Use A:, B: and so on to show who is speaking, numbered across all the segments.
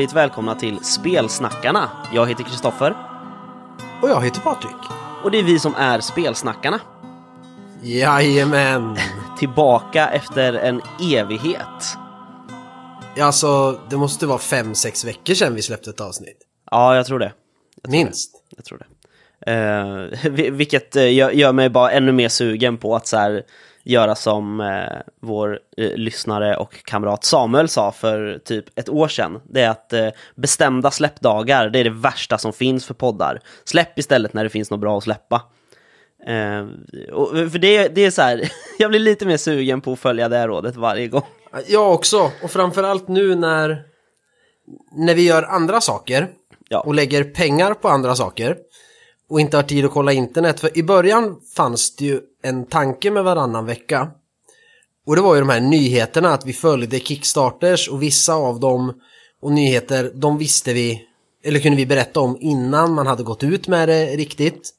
A: Hjärtligt välkomna till Spelsnackarna. Jag heter Kristoffer
B: Och jag heter Patrik.
A: och det är vi som är Spelsnackarna.
B: Jajamän!
A: Tillbaka efter en evighet.
B: Ja, Alltså, det måste vara fem, sex veckor sedan vi släppte ett avsnitt.
A: Ja, jag tror det.
B: Minst.
A: Jag tror det. Vi- vilket gör, gör mig bara ännu mer sugen på att så här, göra som eh, vår eh, lyssnare och kamrat Samuel sa för typ ett år sedan. Det är att eh, bestämda släppdagar, det är det värsta som finns för poddar. Släpp istället när det finns något bra att släppa. Eh, och, för det, det är så här, jag blir lite mer sugen på att följa det här rådet varje gång.
B: Jag också. Och framförallt nu när, när vi gör andra saker
A: Ja.
B: och lägger pengar på andra saker och inte har tid att kolla internet. För i början fanns det ju en tanke med varannan vecka. Och det var ju de här nyheterna att vi följde Kickstarters och vissa av dem och nyheter, de visste vi, eller kunde vi berätta om innan man hade gått ut med det riktigt.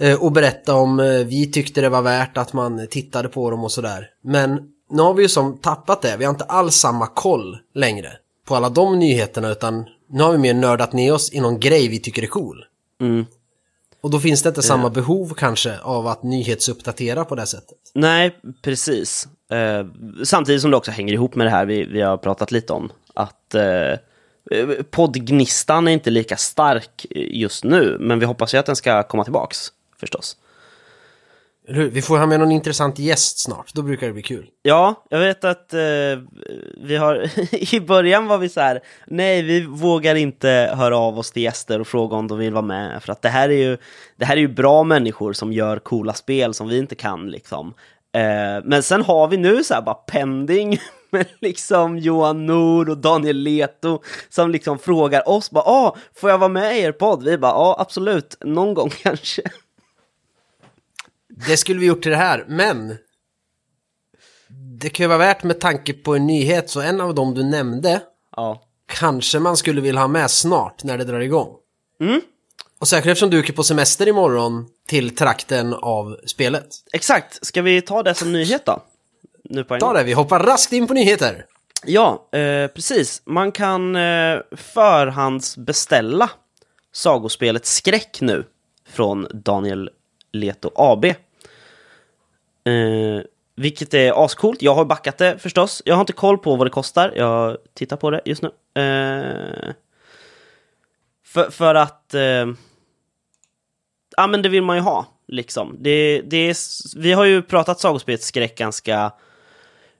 B: Eh, och berätta om eh, vi tyckte det var värt att man tittade på dem och sådär. Men nu har vi ju som tappat det, vi har inte alls samma koll längre på alla de nyheterna utan nu har vi mer nördat ner oss i någon grej vi tycker är cool.
A: Mm.
B: Och då finns det inte samma behov kanske av att nyhetsuppdatera på det sättet.
A: Nej, precis. Eh, samtidigt som det också hänger ihop med det här vi, vi har pratat lite om. Att eh, poddgnistan är inte lika stark just nu, men vi hoppas ju att den ska komma tillbaks, förstås.
B: Eller hur? Vi får ha med någon intressant gäst snart, då brukar det bli kul.
A: Ja, jag vet att eh, vi har... I början var vi så här, nej, vi vågar inte höra av oss till gäster och fråga om de vill vara med, för att det här är ju, det här är ju bra människor som gör coola spel som vi inte kan, liksom. Eh, men sen har vi nu så här bara pending med liksom Johan Nord och Daniel Leto som liksom frågar oss bara, ah, får jag vara med i er podd? Vi bara, ja, absolut, någon gång kanske.
B: Det skulle vi gjort till det här, men det kan ju vara värt med tanke på en nyhet, så en av dem du nämnde
A: Ja,
B: kanske man skulle vilja ha med snart när det drar igång.
A: Mm.
B: Och särskilt eftersom du åker på semester imorgon till trakten av spelet.
A: exakt. Ska vi ta det som nyhet då? Nu på en.
B: Ta det, vi hoppar raskt in på nyheter.
A: Ja, eh, precis. Man kan eh, förhandsbeställa sagospelet Skräck nu från Daniel Leto AB. Eh, vilket är ascoolt. Jag har backat det förstås. Jag har inte koll på vad det kostar. Jag tittar på det just nu. Eh, för, för att... Eh, ja, men det vill man ju ha. Liksom. Det, det är, vi har ju pratat sagospelsskräck ganska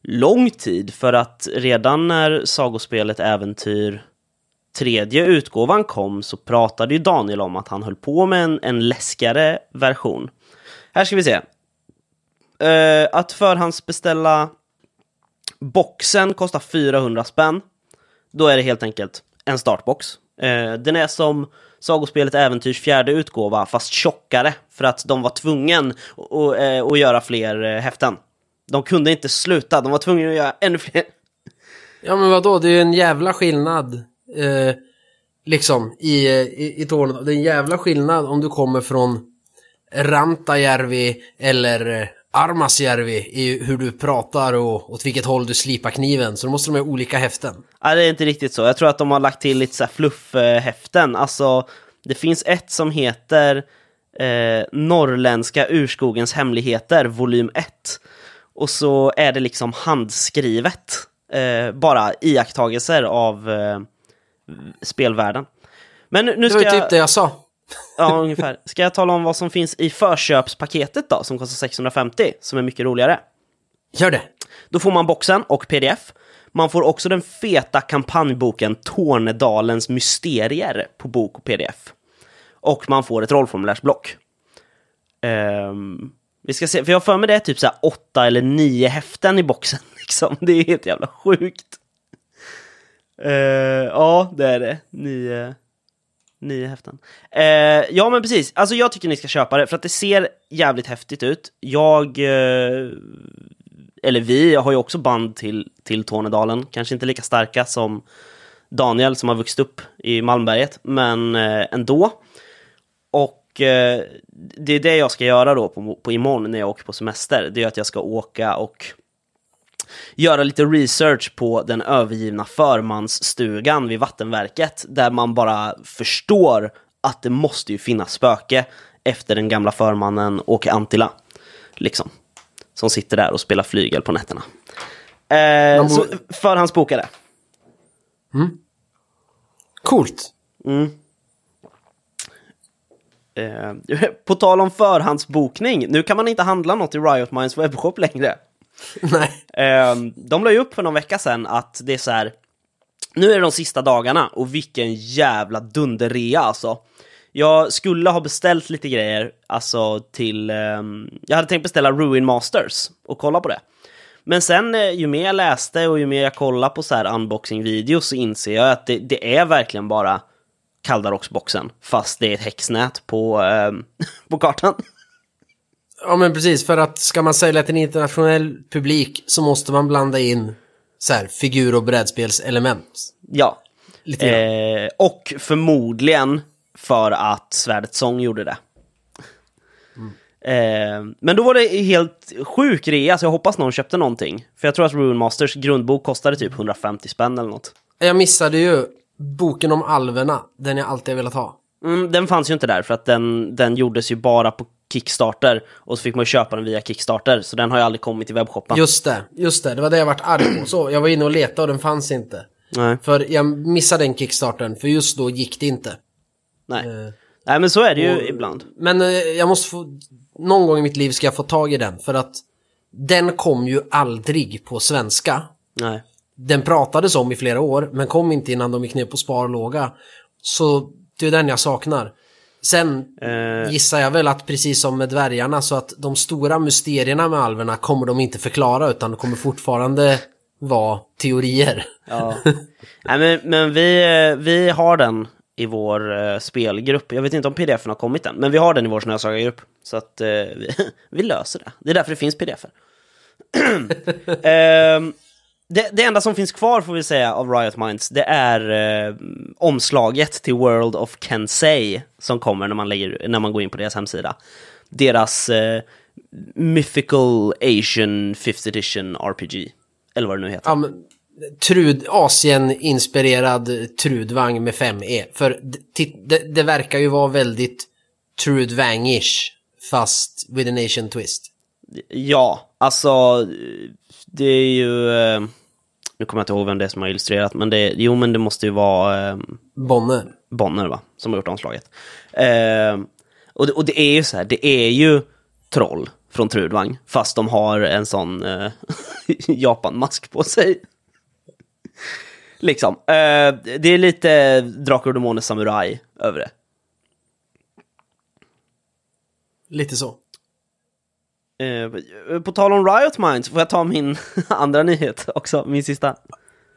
A: lång tid för att redan när sagospelet Äventyr tredje utgåvan kom så pratade ju Daniel om att han höll på med en, en läskigare version. Här ska vi se. Eh, att förhandsbeställa boxen kostar 400 spänn. Då är det helt enkelt en startbox. Eh, den är som Sagospelet Äventyrs fjärde utgåva, fast tjockare, för att de var tvungna att- att eh, att göra fler eh, häften. De kunde inte sluta, de var tvungna att göra ännu fler.
B: Ja men vadå, det är ju en jävla skillnad. Eh, liksom i, i, i Tornedalen. Det är en jävla skillnad om du kommer från Rantajärvi eller eh, Armasjärvi i hur du pratar och åt vilket håll du slipar kniven. Så då måste de ha olika häften.
A: Nej, det är inte riktigt så. Jag tror att de har lagt till lite så här fluff-häften. Alltså, det finns ett som heter eh, Norrländska urskogens hemligheter, volym 1. Och så är det liksom handskrivet. Eh, bara iakttagelser av eh, spelvärlden. Men nu
B: Det
A: ska
B: var ju
A: jag...
B: typ det jag sa.
A: Ja, ungefär. Ska jag tala om vad som finns i förköpspaketet då, som kostar 650, som är mycket roligare?
B: Gör det.
A: Då får man boxen och pdf. Man får också den feta kampanjboken Tornedalens mysterier på bok och pdf. Och man får ett rollformulärsblock. Ehm, vi ska se, för jag har för mig det är typ så här åtta eller nio häften i boxen. Liksom. Det är helt jävla sjukt. Eh, ja, det är det. Nio, nio häften. Eh, ja, men precis. Alltså jag tycker ni ska köpa det, för att det ser jävligt häftigt ut. Jag... Eh, eller vi har ju också band till, till Tornedalen. Kanske inte lika starka som Daniel som har vuxit upp i Malmberget, men eh, ändå. Och eh, det är det jag ska göra då på, på imorgon när jag åker på semester. Det är att jag ska åka och göra lite research på den övergivna förmansstugan vid vattenverket, där man bara förstår att det måste ju finnas spöke efter den gamla förmannen Åke Antila. Liksom. Som sitter där och spelar flygel på nätterna. Eh, så förhandsbokade.
B: Coolt.
A: Eh, på tal om förhandsbokning, nu kan man inte handla något i Riot Minds webbshop längre.
B: Nej.
A: Ehm, de la ju upp för någon vecka sedan att det är så här. Nu är det de sista dagarna och vilken jävla dunderrea alltså. Jag skulle ha beställt lite grejer, alltså till... Ehm, jag hade tänkt beställa Ruin Masters och kolla på det. Men sen eh, ju mer jag läste och ju mer jag kollade på så här unboxing-videos så inser jag att det, det är verkligen bara Kaldaroxboxen, fast det är ett häxnät på, ehm, på kartan.
B: Ja men precis, för att ska man sälja till en internationell publik så måste man blanda in så här, figur och brädspelselement.
A: Ja.
B: Lite.
A: Eh, och förmodligen för att Svärdet Sång gjorde det. Eh, men då var det helt sjuk rea, så jag hoppas någon köpte någonting. För jag tror att Rune Masters grundbok kostade typ 150 spänn eller något.
B: Jag missade ju boken om alverna, den jag alltid har velat ha.
A: Mm, den fanns ju inte där, för att den, den gjordes ju bara på Kickstarter. Och så fick man köpa den via Kickstarter, så den har ju aldrig kommit till webbshoppen.
B: Just det, just det, det var det jag vart arg på. Så, jag var inne och letade och den fanns inte.
A: Nej,
B: För jag missade den kickstarten, för just då gick det inte.
A: nej.
B: Eh,
A: nej, men så är det ju
B: och-
A: ibland.
B: Men eh, jag måste få, någon gång i mitt liv ska jag få tag i den, för att den kom ju aldrig på svenska.
A: Nej.
B: Den pratades om i flera år, men kom inte innan de gick ner på sparlåga. Så det är den jag saknar. Sen
A: Eh.
B: gissar jag väl att precis som med dvärgarna så att de stora mysterierna med alverna kommer de inte förklara utan det kommer fortfarande vara teorier.
A: Ja. Nej, men, men vi, eh, vi har den i vår eh, spelgrupp. Jag vet inte om pdf har kommit än, men vi har den i vår snösagargrupp. Så att eh, vi, vi löser det. Det är därför det finns pdf Ehm, det, det enda som finns kvar får vi säga av Riot Minds, det är eh, omslaget till World of Kensei som kommer när man, lägger, när man går in på deras hemsida. Deras eh, Mythical Asian 5th edition RPG. Eller vad det nu heter.
B: Ja, men, trud, Asien-inspirerad trudvagn med 5E. För det, det verkar ju vara väldigt trudvang-ish. Fast with an Asian twist.
A: Ja, alltså det är ju... eh, Nu kommer jag inte ihåg vem det är som har illustrerat, men det, jo men det måste ju vara eh,
B: Bonner.
A: Bonner va, som har gjort omslaget. Eh, och, det, och det är ju så här, det är ju troll från Trudvang, fast de har en sån eh, Japan-mask på sig. liksom. Eh, det är lite Drakar och Demoner Samurai över det.
B: Lite så.
A: Eh, på tal om Riot Minds, får jag ta min andra nyhet också, min sista?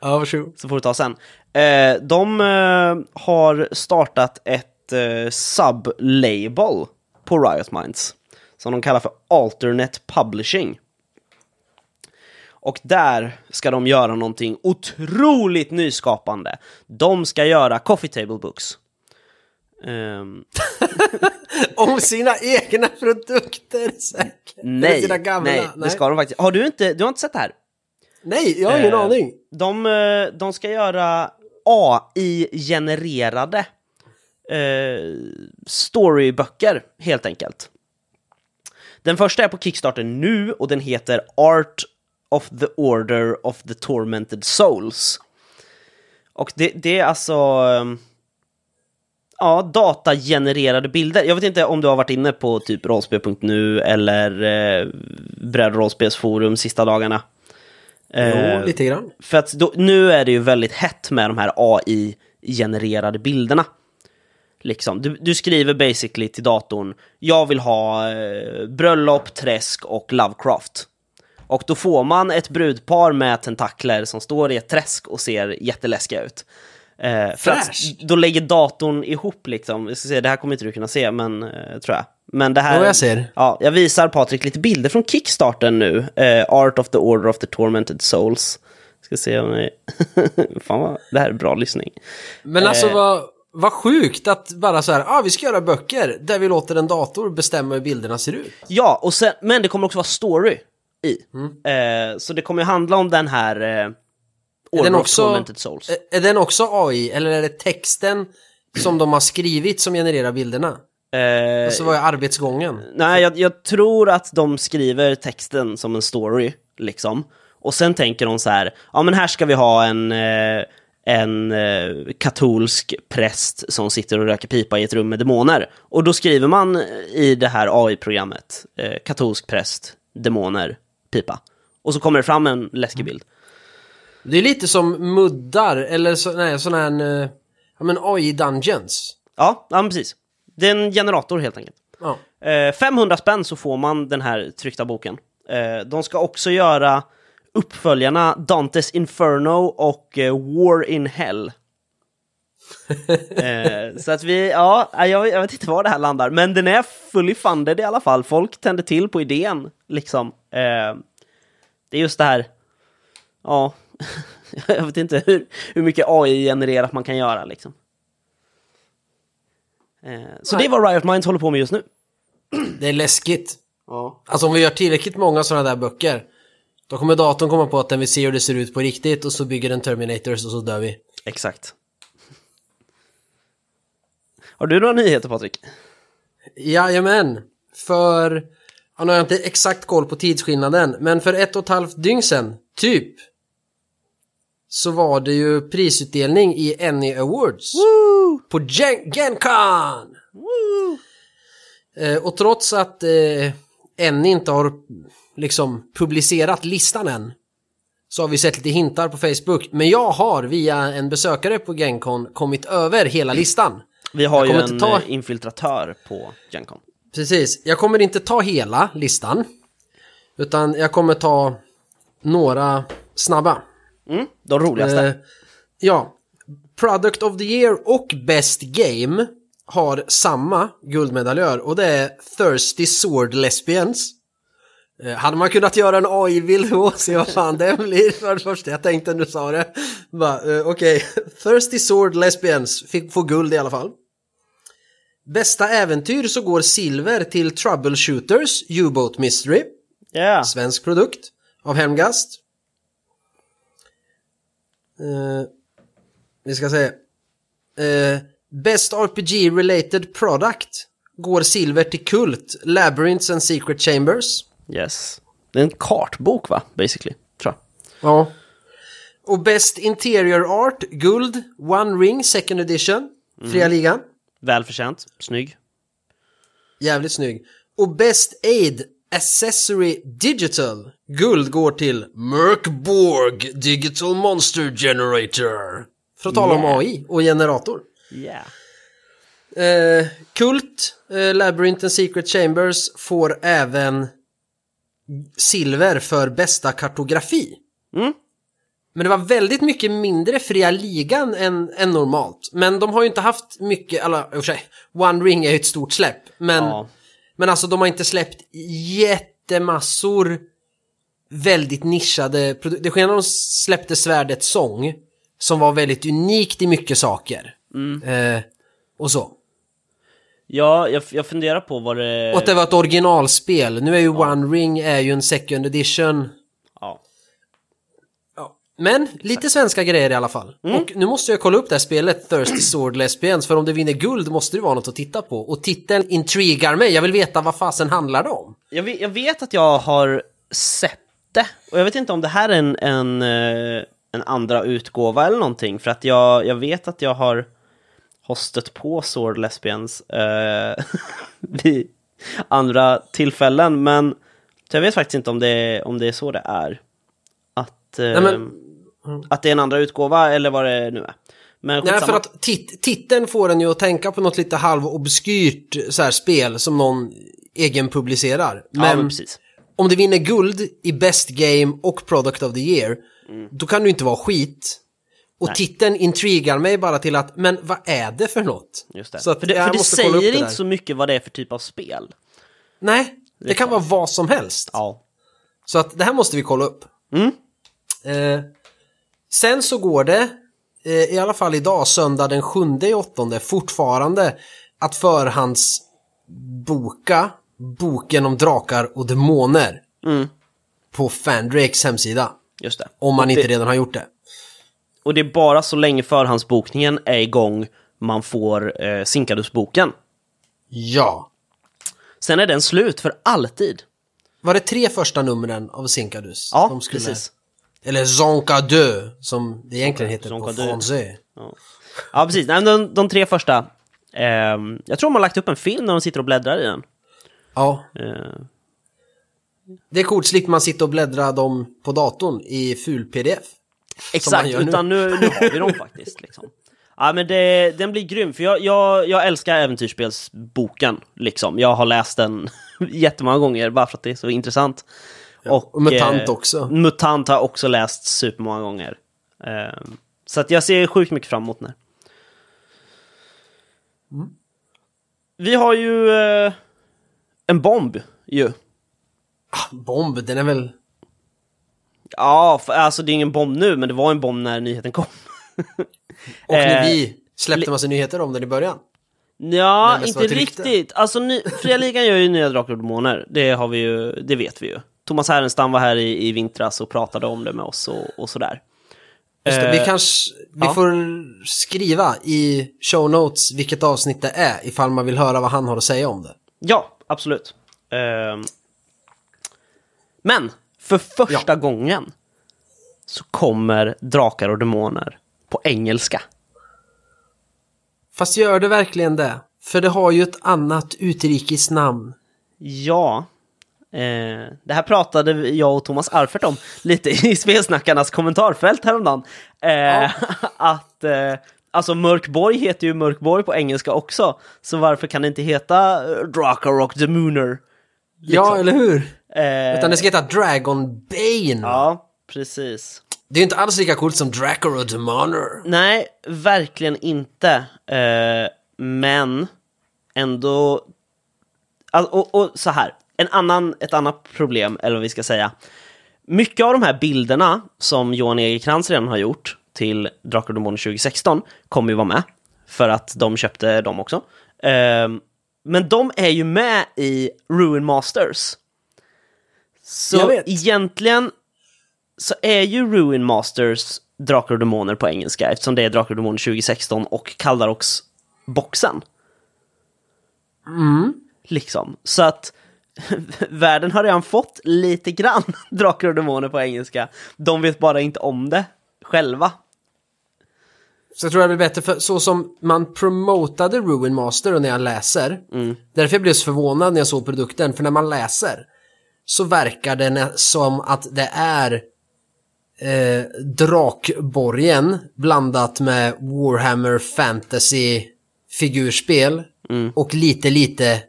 B: Ja, varsågod.
A: så får du ta sen. Eh, de eh, har startat ett eh, sub-label på Riot Minds. Som de kallar för Alternate Publishing. Och där ska de göra någonting otroligt nyskapande. De ska göra Coffee Table Books. Ehm,
B: Om sina egna produkter säkert.
A: Nej,
B: sina gamla.
A: nej, det ska de faktiskt. Har du inte, du har inte sett det här?
B: Nej, jag har ingen
A: Eh,
B: aning.
A: De, eh, de ska göra AI-genererade eh, storyböcker, helt enkelt. Den första är på Kickstarter nu och den heter Art of the Order of the Tormented Souls. Och det, det är alltså... eh, Ja, datagenererade bilder. Jag vet inte om du har varit inne på typ rollspel.nu eller eh, Bräd rollspelsforum sista dagarna. Eh,
B: jo, lite grann.
A: för att då, nu är det ju väldigt hett med de här AI-genererade bilderna. Liksom. Du, du skriver basically till datorn, jag vill ha eh, bröllop, träsk och Lovecraft. Och då får man ett brudpar med tentakler som står i ett träsk och ser jätteläskiga ut. Eh, för att då lägger datorn ihop liksom, jag ska se, det här kommer inte du kunna se, men eh, tror jag. Men det här...
B: Jo, jag ser.
A: Ja, jag visar Patrik lite bilder från Kickstarter nu. Eh, Art of the Order of the Tormented Souls. Ska se om jag... Fan vad, det här är bra lyssning.
B: Men alltså
A: Eh.
B: vad, vad sjukt att bara så här, ah, vi ska göra böcker där vi låter en dator bestämma hur bilderna ser ut.
A: Ja, och sen, men det kommer också vara story. i. Eh, så det kommer handla om den här eh,
B: Är den också, är, den också AI eller är det texten som de har skrivit som genererar bilderna?
A: Eh,
B: Alltså vad är arbetsgången?
A: Nej, jag, jag tror att de skriver texten som en story, liksom. Och sen tänker de så här, ja men här ska vi ha en, eh, en eh, katolsk präst som sitter och röker pipa i ett rum med demoner. Och då skriver man i det här AI-programmet, eh, katolsk präst, demoner, pipa. Och så kommer det fram en läskig bild.
B: Det är lite som muddar eller så, nej, sån här, eh, ja men AI Dungeons.
A: Ja, ja men precis. Det är en generator helt enkelt.
B: Ja.
A: Eh, 500 spänn så får man den här tryckta boken. Eh, de ska också göra uppföljarna Dantes Inferno och eh, War in Hell. eh, så att vi, ja, jag, jag vet inte var det här landar, men den är fully funded i alla fall. Folk tänder till på idén, liksom. Eh, det är just det här, ja, jag vet inte hur, hur mycket AI-genererat man kan göra, liksom. Eh, så
B: Nej.
A: det är vad Riot Minds håller på med just nu.
B: Det är läskigt.
A: Ja.
B: Alltså om vi gör tillräckligt många sådana där böcker då kommer datorn komma på att den vill se hur det ser ut på riktigt och så bygger den Terminators och så dör vi.
A: Exakt. Har du några nyheter Patrik?
B: Jajamän! För, ja, nu har jag inte exakt koll på tidsskillnaden, men för ett och ett halvt dygn sedan, typ, så var det ju prisutdelning i Annie Awards. På Gen- Gencon! Eh, och trots att eh, Annie inte har liksom publicerat listan än så har vi sett lite hintar på Facebook. Men jag har via en besökare på Gencon kommit över hela listan.
A: Vi har ju en
B: ta-
A: eh, infiltratör på Gencon.
B: Precis, jag kommer inte ta hela listan. Utan jag kommer ta några snabba.
A: Mm, de roligaste.
B: Eh, ja, Product of the Year och Best Game har samma guldmedaljör och det är Thirsty Sword Lesbians. Eh, hade man kunnat göra en AI-bild då, se vad fan det blir för det första jag tänkte när du sa det. Eh, Okej, Thirsty Sword Lesbians fick få guld i alla fall. Bästa äventyr så går silver till Troubleshooters U-Boat Mystery.
A: Ja,
B: Svensk produkt av Hemgast. Eh, vi ska se. Eh, Best RPG related product går silver till Kult, Labyrinths and Secret Chambers.
A: yes. Det är en kartbok va, basically, tror jag.
B: Ja. Och Best Interior Art, guld, One Ring Second Edition, Fria Ligan.
A: Välförtjänt, snygg.
B: Jävligt snygg. Och Best Aid Accessory Digital, guld går till Merkborg Digital Monster Generator. För att tala
A: Yeah.
B: om AI och generator.
A: Yeah.
B: Eh, Kult, eh, Labyrinth and Secret Chambers får även silver för bästa kartografi.
A: Mm.
B: Men det var väldigt mycket mindre fria ligan än, än normalt. Men de har ju inte haft mycket, eller i och för sig, One Ring är ju ett stort släpp. Men,
A: Ja.
B: Men alltså de har inte släppt jättemassor väldigt nischade produkter. Det när de släppte Svärdets sång som var väldigt unikt i mycket saker. Eh, och så.
A: Ja, jag, jag funderar på vad det...
B: Och att det var ett originalspel. Nu är ju One Ring är ju en second edition. Men lite svenska grejer i alla fall. Och nu måste jag kolla upp det här spelet, Thirsty Sword Lesbians, för om det vinner guld måste det vara något att titta på. Och titeln intrigar mig, jag vill veta vad fasen handlar det om.
A: Jag, vet, jag vet att jag har sett det, och jag vet inte om det här är en, en, eh, en andra utgåva eller någonting, för att jag, jag vet att jag har, har stött på Sword Lesbians eh, vid andra tillfällen, men jag vet faktiskt inte om det, om det är så det är. Att, eh,
B: men-
A: att det är en andra utgåva eller vad det nu är. Men
B: Nej, för att tit titeln får en ju att tänka på något lite halvobskyrt så här spel som någon egenpublicerar.
A: ja,
B: Men,
A: men precis.
B: om det vinner guld i Best Game och Product of the Year, då kan det inte vara skit. Och
A: Nej.
B: titeln intrigar mig bara till att, men vad är det för något?
A: Just det.
B: Så att
A: för det, för det säger
B: det
A: inte så mycket vad det är för typ av spel.
B: Nej, det kan vara vad som helst.
A: Ja.
B: Så att det här måste vi kolla upp.
A: Mm.
B: Eh, sen så går det, eh, i alla fall idag, söndag den 7 i åttonde, fortfarande att förhandsboka boken om drakar och demoner.
A: Mm.
B: på Fandrakes hemsida.
A: Just det.
B: Om man
A: och
B: inte
A: det,
B: redan har gjort det.
A: Och det är bara så länge förhandsbokningen är igång man får eh, Sinkadus-boken.
B: Ja.
A: Sen är den slut för alltid.
B: Var det tre första numren av Sinkadus?
A: Ja,
B: skulle-
A: precis.
B: Eller Zonkadö, som det egentligen heter på
A: Zonkadö.
B: fransé.
A: Ja, precis. Nej, de, de tre första. ehm, jag tror de har lagt upp en film när de sitter och bläddrar i den.
B: Ja,
A: Eh,
B: det är coolt. Slipper man sitta och bläddra dem på datorn i ful-pdf.
A: exakt,
B: gör nu.
A: utan nu, nu har vi dem faktiskt. Liksom. Ja, men det, den blir grym, för jag, jag, jag älskar äventyrsspelsboken. Liksom. Jag har läst den jättemånga gånger bara för att det är så intressant. Och,
B: och MUTANT
A: eh,
B: också.
A: MUTANT har jag också läst supermånga gånger. Eh, så att jag ser sjukt mycket fram emot den här.
B: Mm.
A: Vi har ju eh, en bomb ju.
B: Bomb, den är väl...
A: Ja, för, alltså det är ingen bomb nu, men det var en bomb när nyheten kom.
B: Och när
A: Eh,
B: vi släppte massa nyheter om den i början.
A: Ja, inte
B: rykte.
A: riktigt. Alltså, ny, Fria Ligan gör ju nya Drakar och Demoner. Det har vi ju, det vet vi ju. Thomas Härenstam var här i, i vintras och pratade om det med oss och, och sådär.
B: Det, vi
A: Eh,
B: kanske... Vi
A: ja.
B: får skriva i show notes vilket avsnitt det är ifall man vill höra vad han har att säga om det.
A: Ja, absolut. Ehm, men, för första gången så kommer Drakar och Demoner på engelska.
B: Fast gör det verkligen det? För det har ju ett annat utrikes namn.
A: Ja. Eh, det här pratade jag och Thomas Arfert om lite i Spelsnackarnas kommentarfält häromdagen. Eh, Att, eh, alltså Mörkborg heter ju Mörkborg på engelska också. Så varför kan det inte heta eh, Drakar och the Mooner?
B: Ja, eller hur?
A: Eh,
B: Utan det ska heta Dragon Bane.
A: Ja, precis.
B: Det är ju inte alls lika coolt som Draco och Demoner.
A: Nej, verkligen inte. Eh, men ändå... All, och, och så här, en annan, ett annat problem, eller vad vi ska säga. Mycket av de här bilderna som Johan Egerkrans redan har gjort till Drakar och Demoner 2016 kommer ju vara med. För att de köpte dem också. Eh, men de är ju med i Ruin Masters. Så egentligen så är ju Ruin Masters Drakar och Demoner på engelska eftersom det är Drakar och Demoner 2016 och Kaldarox-boxen. Liksom. Så att världen har redan fått lite grann Drakar och Demoner på engelska. De vet bara inte om det själva.
B: Så jag tror det blir bättre för så som man promotade Ruin Master och när jag läser. Därför jag blev så förvånad när jag såg produkten. För när man läser så verkar det som att det är eh, Drakborgen blandat med Warhammer Fantasy figurspel och lite, lite,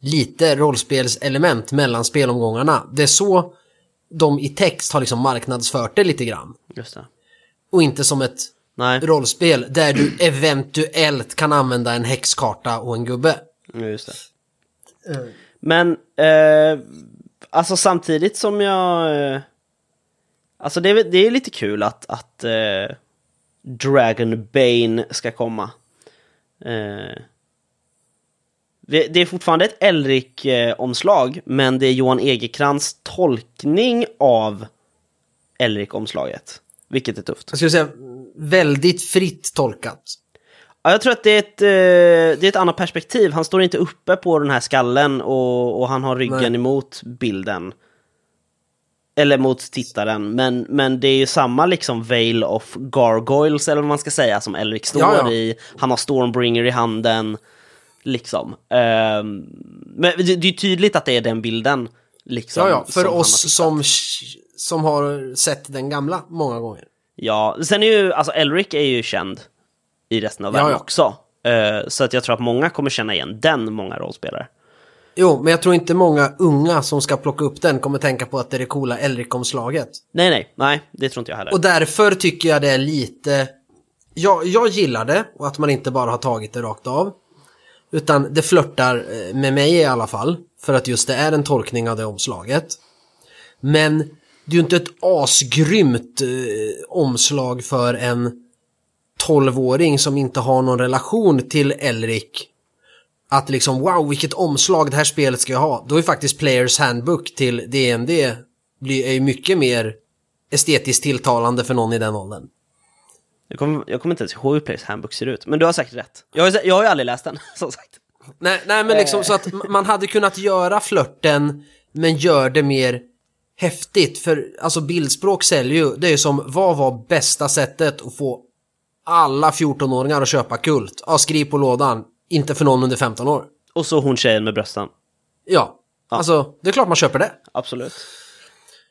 B: lite rollspelselement mellan spelomgångarna. Det är så de i text har liksom marknadsfört det lite grann.
A: Just det.
B: Och inte som ett
A: Nej,
B: rollspel där du eventuellt kan använda en häxkarta och en gubbe.
A: Just det. Men, eh, alltså samtidigt som jag... Eh, alltså det det är lite kul att, att eh, Dragon Bane ska komma. Eh, det, är fortfarande ett Elric-omslag, men det är Johan Egerkrans tolkning av Elric-omslaget. Vilket är tufft.
B: Jag skulle säga väldigt fritt tolkat.
A: Ja, jag tror att det är, ett, eh, det är ett annat perspektiv. Han står inte uppe på den här skallen och, och han har ryggen
B: Nej.
A: emot bilden. Eller mot tittaren. Men, men det är ju samma liksom veil of gargoyles, eller vad man ska säga, som Elric står
B: Ja, ja.
A: i. Han har Stormbringer i handen. Liksom. Ehm, men det, det är tydligt att det är den bilden. Liksom,
B: Ja, ja,
A: som
B: för
A: har
B: oss som, som har sett den gamla många gånger.
A: Ja, sen är ju, alltså Elric är ju känd i resten av
B: Ja,
A: världen
B: ja.
A: också. Eh, så att jag tror att många kommer känna igen den, många rollspelare.
B: Jo, men jag tror inte många unga som ska plocka upp den kommer tänka på att det är det coola Elric-omslaget.
A: Nej, nej, nej, det tror inte jag heller.
B: Och därför tycker jag det är lite... Jag, jag gillar det och att man inte bara har tagit det rakt av. Utan det flörtar eh, med mig i alla fall. För att just det är en tolkning av det omslaget. Men det är ju inte ett asgrymt eh, omslag för en 12-åring som inte har någon relation till Elric. Att liksom wow vilket omslag det här spelet ska jag ha. Då är faktiskt Players Handbook till DND blir, är ju mycket mer estetiskt tilltalande för någon i den åldern.
A: Jag kommer, jag kommer inte ens ihåg hur Players Handbook ser ut, men du har säkert rätt. Jag har, jag har ju aldrig läst den, som sagt.
B: Nej, nej men liksom så att man hade kunnat göra flörten men gör det mer häftigt. För alltså bildspråk säljer ju. Det är ju som vad var bästa sättet att få alla 14-åringar att köpa kult? Ja, skriv på lådan. Inte för någon under 15 år.
A: Och så hon tjejen med brösten.
B: Ja, alltså det är klart man köper det.
A: Absolut.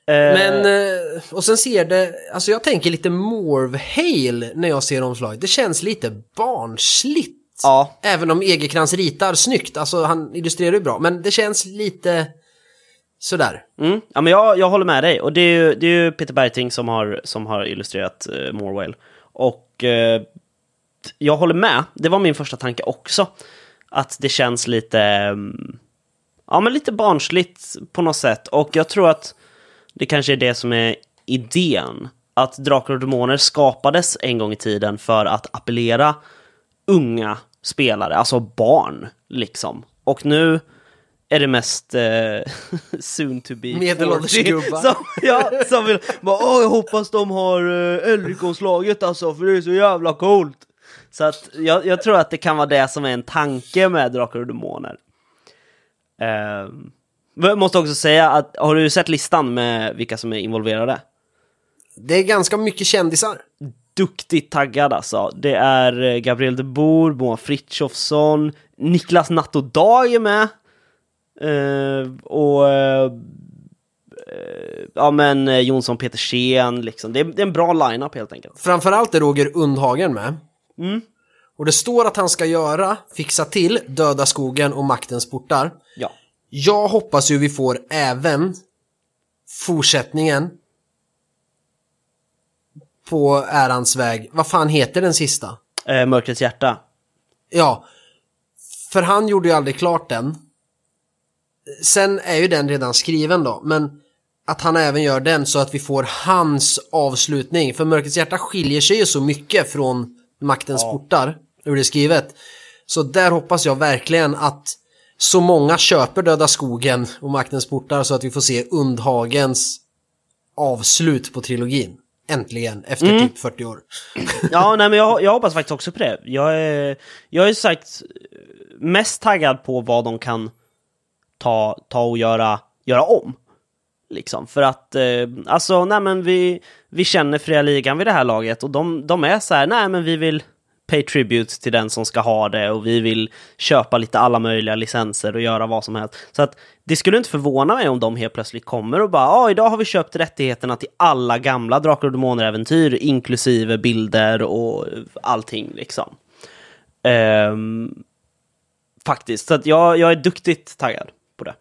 B: Men, eh, och sen ser det, alltså jag tänker lite Morvhale när jag ser omslaget. Det känns lite barnsligt.
A: Ja,
B: Även om Egerkrans ritar snyggt, alltså han illustrerar ju bra, men det känns lite sådär.
A: mm. ja men jag, jag håller med dig. Och det är ju, det är ju Peter Bergting som har, som har illustrerat uh, Morwell. Och eh, jag håller med. Det var min första tanke också. Att det känns lite, mm, ja men lite barnsligt på något sätt. Och jag tror att det kanske är det som är idén. Att Drakar och Demoner skapades en gång i tiden för att appellera unga spelare, alltså barn liksom. Och nu är det mest eh, soon to be
B: Medelålders
A: 40
B: gubbar.
A: som, ja, som vill bara, Åh, jag hoppas de har eh, Elric-omslaget alltså, för det är så jävla coolt. Så att jag, jag tror att det kan vara det som är en tanke med Drakar och Demoner. Eh, men jag måste också säga att, har du sett listan med vilka som är involverade?
B: Det är ganska mycket kändisar.
A: duktigt taggad alltså. Det är eh, Gabriel de Boer, Moa Frithiofsson, Niklas Natt och Dag är med. Eh, och eh, ja men Jonsson Petersen liksom. Det är, det är en bra line-up helt enkelt.
B: Framförallt är Roger Undhagen med. Och det står att han ska göra, fixa till, Döda skogen och Maktens portar.
A: Ja.
B: Jag hoppas ju vi får även fortsättningen på Ärans väg. Vad fan heter den sista?
A: Eh, Mörkrets hjärta.
B: Ja, för han gjorde ju aldrig klart den. Sen är ju den redan skriven då, men att han även gör den så att vi får hans avslutning. För Mörkrets hjärta skiljer sig ju så mycket från Maktens
A: Ja.
B: portar, hur det är skrivet. Så där hoppas jag verkligen att så många köper Döda skogen och Maktens portar så att vi får se Undhagens avslut på trilogin. Äntligen, efter typ 40 år.
A: Ja, nej men jag, jag hoppas faktiskt också på det. Jag är, jag är sagt mest taggad på vad de kan ta, ta och göra, göra om. Liksom, för att, eh, alltså, nej men vi, vi känner fria ligan vid det här laget och de, de är så här, nej men vi vill pay tribute till den som ska ha det och vi vill köpa lite alla möjliga licenser och göra vad som helst. Så att det skulle inte förvåna mig om de helt plötsligt kommer och bara, ja idag har vi köpt rättigheterna till alla gamla Drakar och Demoner-äventyr, inklusive bilder och allting liksom. Ehm, faktiskt, så att jag, jag är duktigt taggad på det.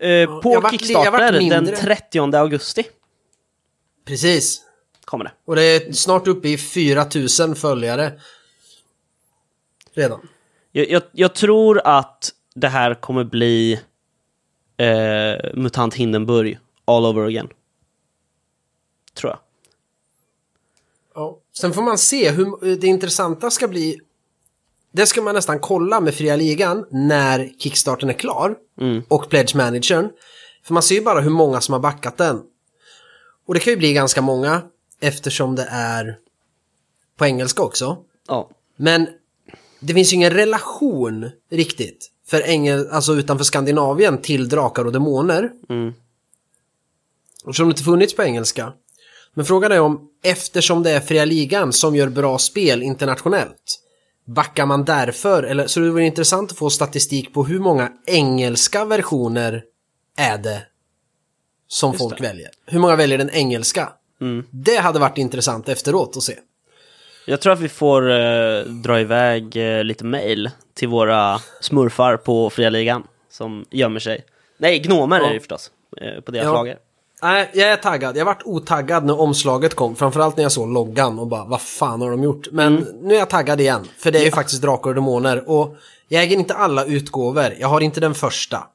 A: Eh, på Kickstarter den 30 augusti
B: Precis.
A: Kommer det.
B: Och det är snart uppe i 4000 följare. Redan.
A: Jag, jag, jag tror att det här kommer bli eh, MUTANT Hindenburg all over again. Tror jag.
B: Ja. Sen får man se hur det intressanta ska bli. Det ska man nästan kolla med fria ligan när kickstarten är klar. Och pledge managern. För man ser ju bara hur många som har backat den. Och det kan ju bli ganska många eftersom det är på engelska också.
A: Ja.
B: Men det finns ju ingen relation riktigt för engel, alltså utanför Skandinavien till drakar och demoner.
A: Mm.
B: Eftersom det inte funnits på engelska. Men frågan är om eftersom det är fria ligan som gör bra spel internationellt backar man därför? Eller, så det vore intressant att få statistik på hur många engelska versioner är det som
A: Just
B: folk
A: det.
B: väljer. Hur många väljer den engelska?
A: Mm.
B: Det hade varit intressant efteråt att se.
A: Jag tror att vi får eh, dra iväg eh, lite mail till våra smurfar på Fria Ligan som gömmer sig. Nej, gnomer
B: Ja.
A: är det förstås, eh, på deras
B: Ja.
A: lager.
B: Nej, jag är taggad. Jag vart otaggad när omslaget kom. Framförallt när jag såg loggan och bara, vad fan har de gjort? Men nu är jag taggad igen. För det är ju faktiskt Drakar och Demoner. Och jag äger inte alla utgåvor. Jag har inte den första.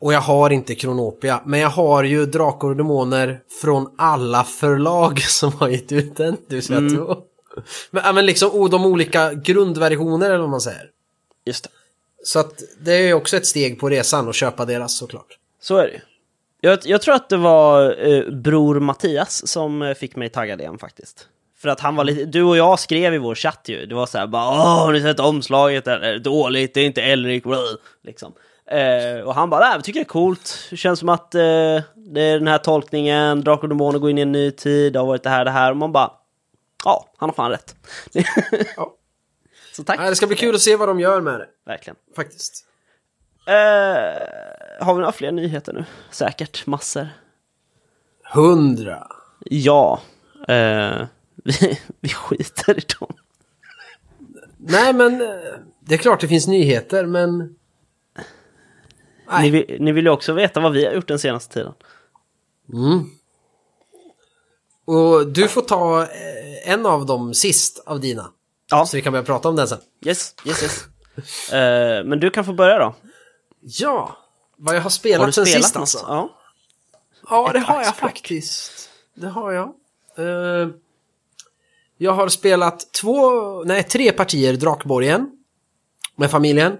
B: Och jag har inte Kronopia. Men jag har ju Drakar och Demoner från alla förlag som har gett ut den. Det vill säga två. Men, men liksom oh, de olika grundversioner eller vad man säger.
A: Just det.
B: Så att det är ju också ett steg på resan att köpa deras såklart.
A: Så är det ju. Jag, jag tror att det var eh, bror Mattias som eh, fick mig taggad igen faktiskt. För att han var lite, du och jag skrev i vår chatt ju, det var så här bara Åh, har ni sett omslaget? Är dåligt, det är inte Elric, blah", liksom. Eh, och han bara, jag tycker det är coolt. Det känns som att eh, det är den här tolkningen, Drakar och Demoner går in i en ny tid, det har varit det här, det här. Och man bara, ja, han har fan rätt.
B: Ja.
A: Så tack.
B: Nej, det ska bli kul att se vad de gör med det,
A: Verkligen.
B: faktiskt.
A: Eh, har vi några fler nyheter nu? Säkert, massor.
B: Hundra.
A: Ja. Eh, vi, vi skiter i dem.
B: Nej, men eh, det är klart det finns nyheter, men...
A: Ni vill, ni vill ju också veta vad vi har gjort den senaste tiden.
B: Mm. Och du får ta eh, en av dem sist av dina.
A: Ja,
B: Så vi kan börja prata om den sen.
A: yes, yes, yes. Eh, men du kan få börja då.
B: Ja, vad jag har spelat
A: Har du
B: sen
A: spelat
B: sist alltså.
A: Ja.
B: Ja, det
A: Ett
B: har jag faktiskt. Det har jag. Eh, jag har spelat två, nej tre partier Drakborgen. Med familjen.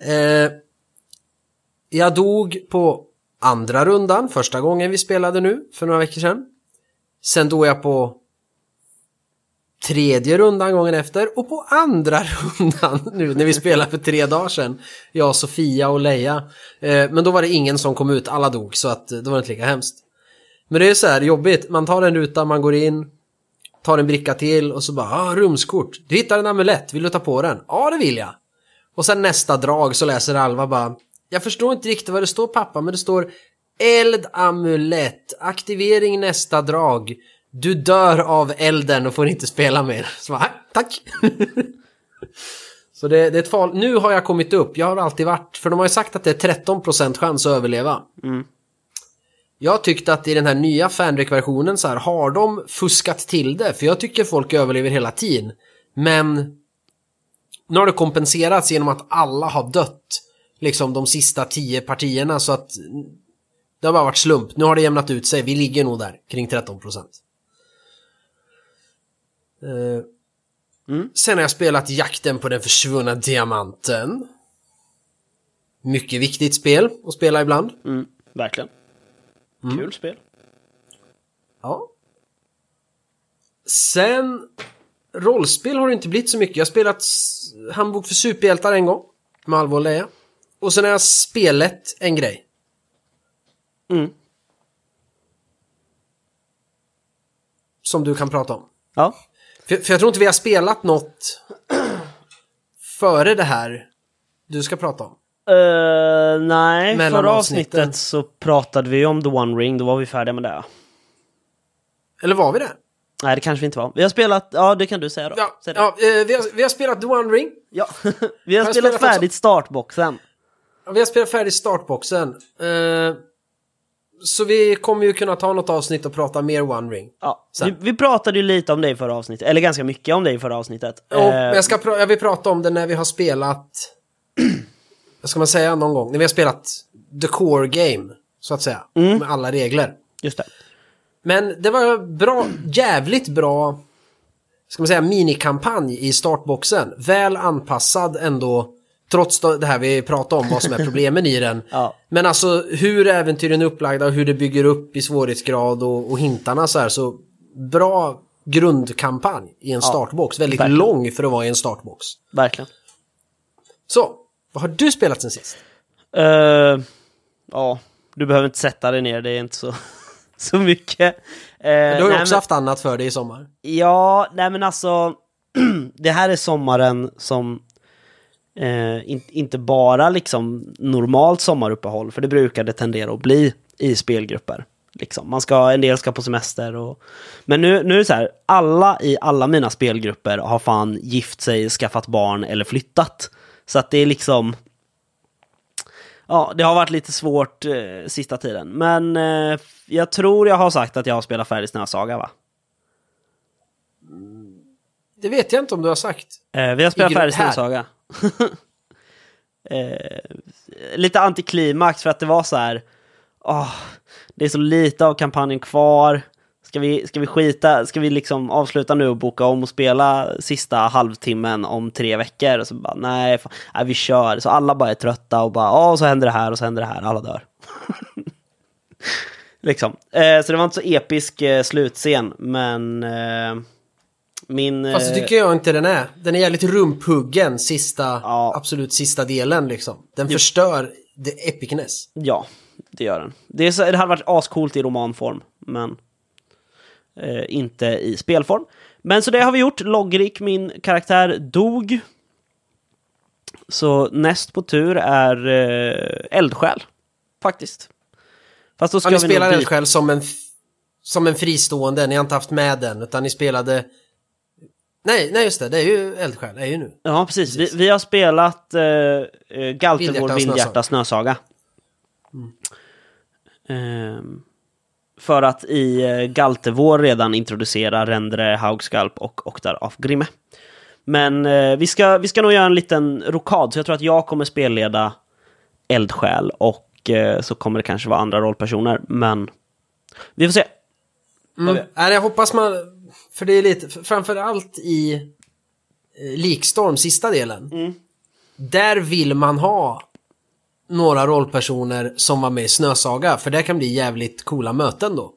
B: Eh, jag dog på andra rundan, första gången vi spelade nu, för några veckor sedan. Sen dog jag på tredje rundan gången efter och på andra rundan nu när vi spelade för tre dagar sedan. Jag, Sofia och Leia. Eh, men då var det ingen som kom ut, alla dog så att det var inte lika hemskt. Men det är så här jobbigt, man tar en ruta, man går in, tar en bricka till och så bara ah, rumskort. Du hittar en amulett, vill du ta på den? Ja, det vill jag. Och sen nästa drag så läser Alva bara jag förstår inte riktigt vad det står pappa, men det står Eldamulett, aktivering nästa drag. Du dör av elden och får inte spela mer. Så bara, "Nej, tack. så det, det är ett fall. Nu har jag kommit upp, jag har alltid varit, för de har ju sagt att det är 13% chans att överleva.
A: Mm.
B: Jag tyckte att i den här nya fanrek-versionen så här har de fuskat till det, för jag tycker folk överlever hela tiden. Men nu har det kompenserats genom att alla har dött liksom de sista tio partierna så att det har bara varit slump. Nu har det jämnat ut sig. Vi ligger nog där kring 13 procent. Eh,
A: Mm.
B: Sen har jag spelat Jakten på den försvunna diamanten. Mycket viktigt spel att spela ibland.
A: Mm, verkligen. Kul spel.
B: Ja. Sen rollspel har det inte blivit så mycket. Jag har spelat Handbok för superhjältar en gång. Med Alva och Leia. Och sen har jag spelat en grej.
A: Mm.
B: Som du kan prata om.
A: Ja.
B: För, för jag tror inte vi har spelat något före det här du ska prata om.
A: Uh, nej,
B: Mellan
A: förra
B: avsnitten.
A: avsnittet så pratade vi om The One Ring, då var vi färdiga med det.
B: Eller var vi det?
A: Nej, det kanske vi inte var. Vi har spelat, ja det kan du säga då.
B: Ja,
A: Säg
B: ja eh, vi, har, vi har spelat The One Ring.
A: Ja. vi har
B: jag
A: spelat
B: spelat också?
A: färdigt startboxen.
B: Vi har spelat färdigt startboxen. Eh, så vi kommer ju kunna ta något avsnitt och prata mer One Ring.
A: Ja. Vi, vi pratade ju lite om det i förra avsnittet, eller ganska mycket om det i förra avsnittet.
B: Ja,
A: Eh,
B: jag, ska jag vill prata om det när vi har spelat... Vad ska man säga någon gång? När vi har spelat the core game, så att säga.
A: Mm.
B: Med alla regler.
A: Just det.
B: Men det var bra, jävligt bra, ska man säga, minikampanj i startboxen. Väl anpassad ändå, trots det här vi pratade om, vad som är problemen i den.
A: Ja.
B: Men alltså hur äventyren är upplagda och hur det bygger upp i svårighetsgrad och, och hintarna så här, så bra grundkampanj i en startbox. Väldigt
A: verkligen.
B: lång för att vara i en startbox.
A: Verkligen.
B: Så, vad har du spelat sen sist?
A: Eh, ja, du behöver inte sätta dig ner, det är inte så, så mycket. Uh,
B: Du har ju också haft annat för dig i sommar.
A: Ja, nej men alltså, det här är sommaren som eh, in, inte bara liksom normalt sommaruppehåll, för det brukar det tendera att bli i spelgrupper. Liksom. Man ska, en del ska på semester och... Men nu, nu är det så här, alla i alla mina spelgrupper har fan gift sig, skaffat barn eller flyttat. Så att det är liksom... Ja, det har varit lite svårt eh, sista tiden. Men eh, jag tror jag har sagt att jag har spelat färdigt Snösaga, va?
B: Det vet jag inte om du har sagt.
A: Eh, vi har spelat färdigt. Snösaga. eh, lite antiklimax för att det var så här. oh, det är så lite av kampanjen kvar. Ska vi, ska vi skita, ska vi liksom avsluta nu och boka om och spela sista halvtimmen om tre veckor? Och så bara, nej, fan, nej, vi kör. Så alla bara är trötta och bara, ja, oh, så händer det här och så händer det här, alla dör. liksom. Eh, så det var inte så episk eh, slutscen, men... Eh, min...
B: Fast det
A: eh,
B: tycker jag inte den är. Den är jävligt rumphuggen, sista,
A: Ja.
B: absolut sista delen liksom. Den förstör the epicness.
A: Ja, det gör den. Det, är så, det hade varit ascoolt i romanform, men eh, inte i spelform. Men så det har vi gjort. Logrik, min karaktär, dog. Så näst på tur är eh, eldsjäl, faktiskt. Fast då ska
B: Ja, ni spelar Eldsjäl som en, som en fristående, ni har inte haft med den, utan ni spelade... Nej, nej just det, det är ju Eldsjäl, är ju nu.
A: Ja, precis. Vi, vi har spelat eh, eh, Galtervår
B: Vildhjärta
A: Snösaga. Ehm, för att i eh, Galtervår redan introducera Rendre, Haugskalp och Oktar af Grimme. Men eh, vi, ska, vi ska nog göra en liten rokad, så jag tror att jag kommer spelleda Eldsjäl och eh, så kommer det kanske vara andra rollpersoner, men vi får se.
B: Mm. Jag hoppas man... För det är lite, framförallt i eh, Likstorm, sista delen.
A: Mm.
B: Där vill man ha några rollpersoner som var med i Snösaga, för det kan bli jävligt coola möten då.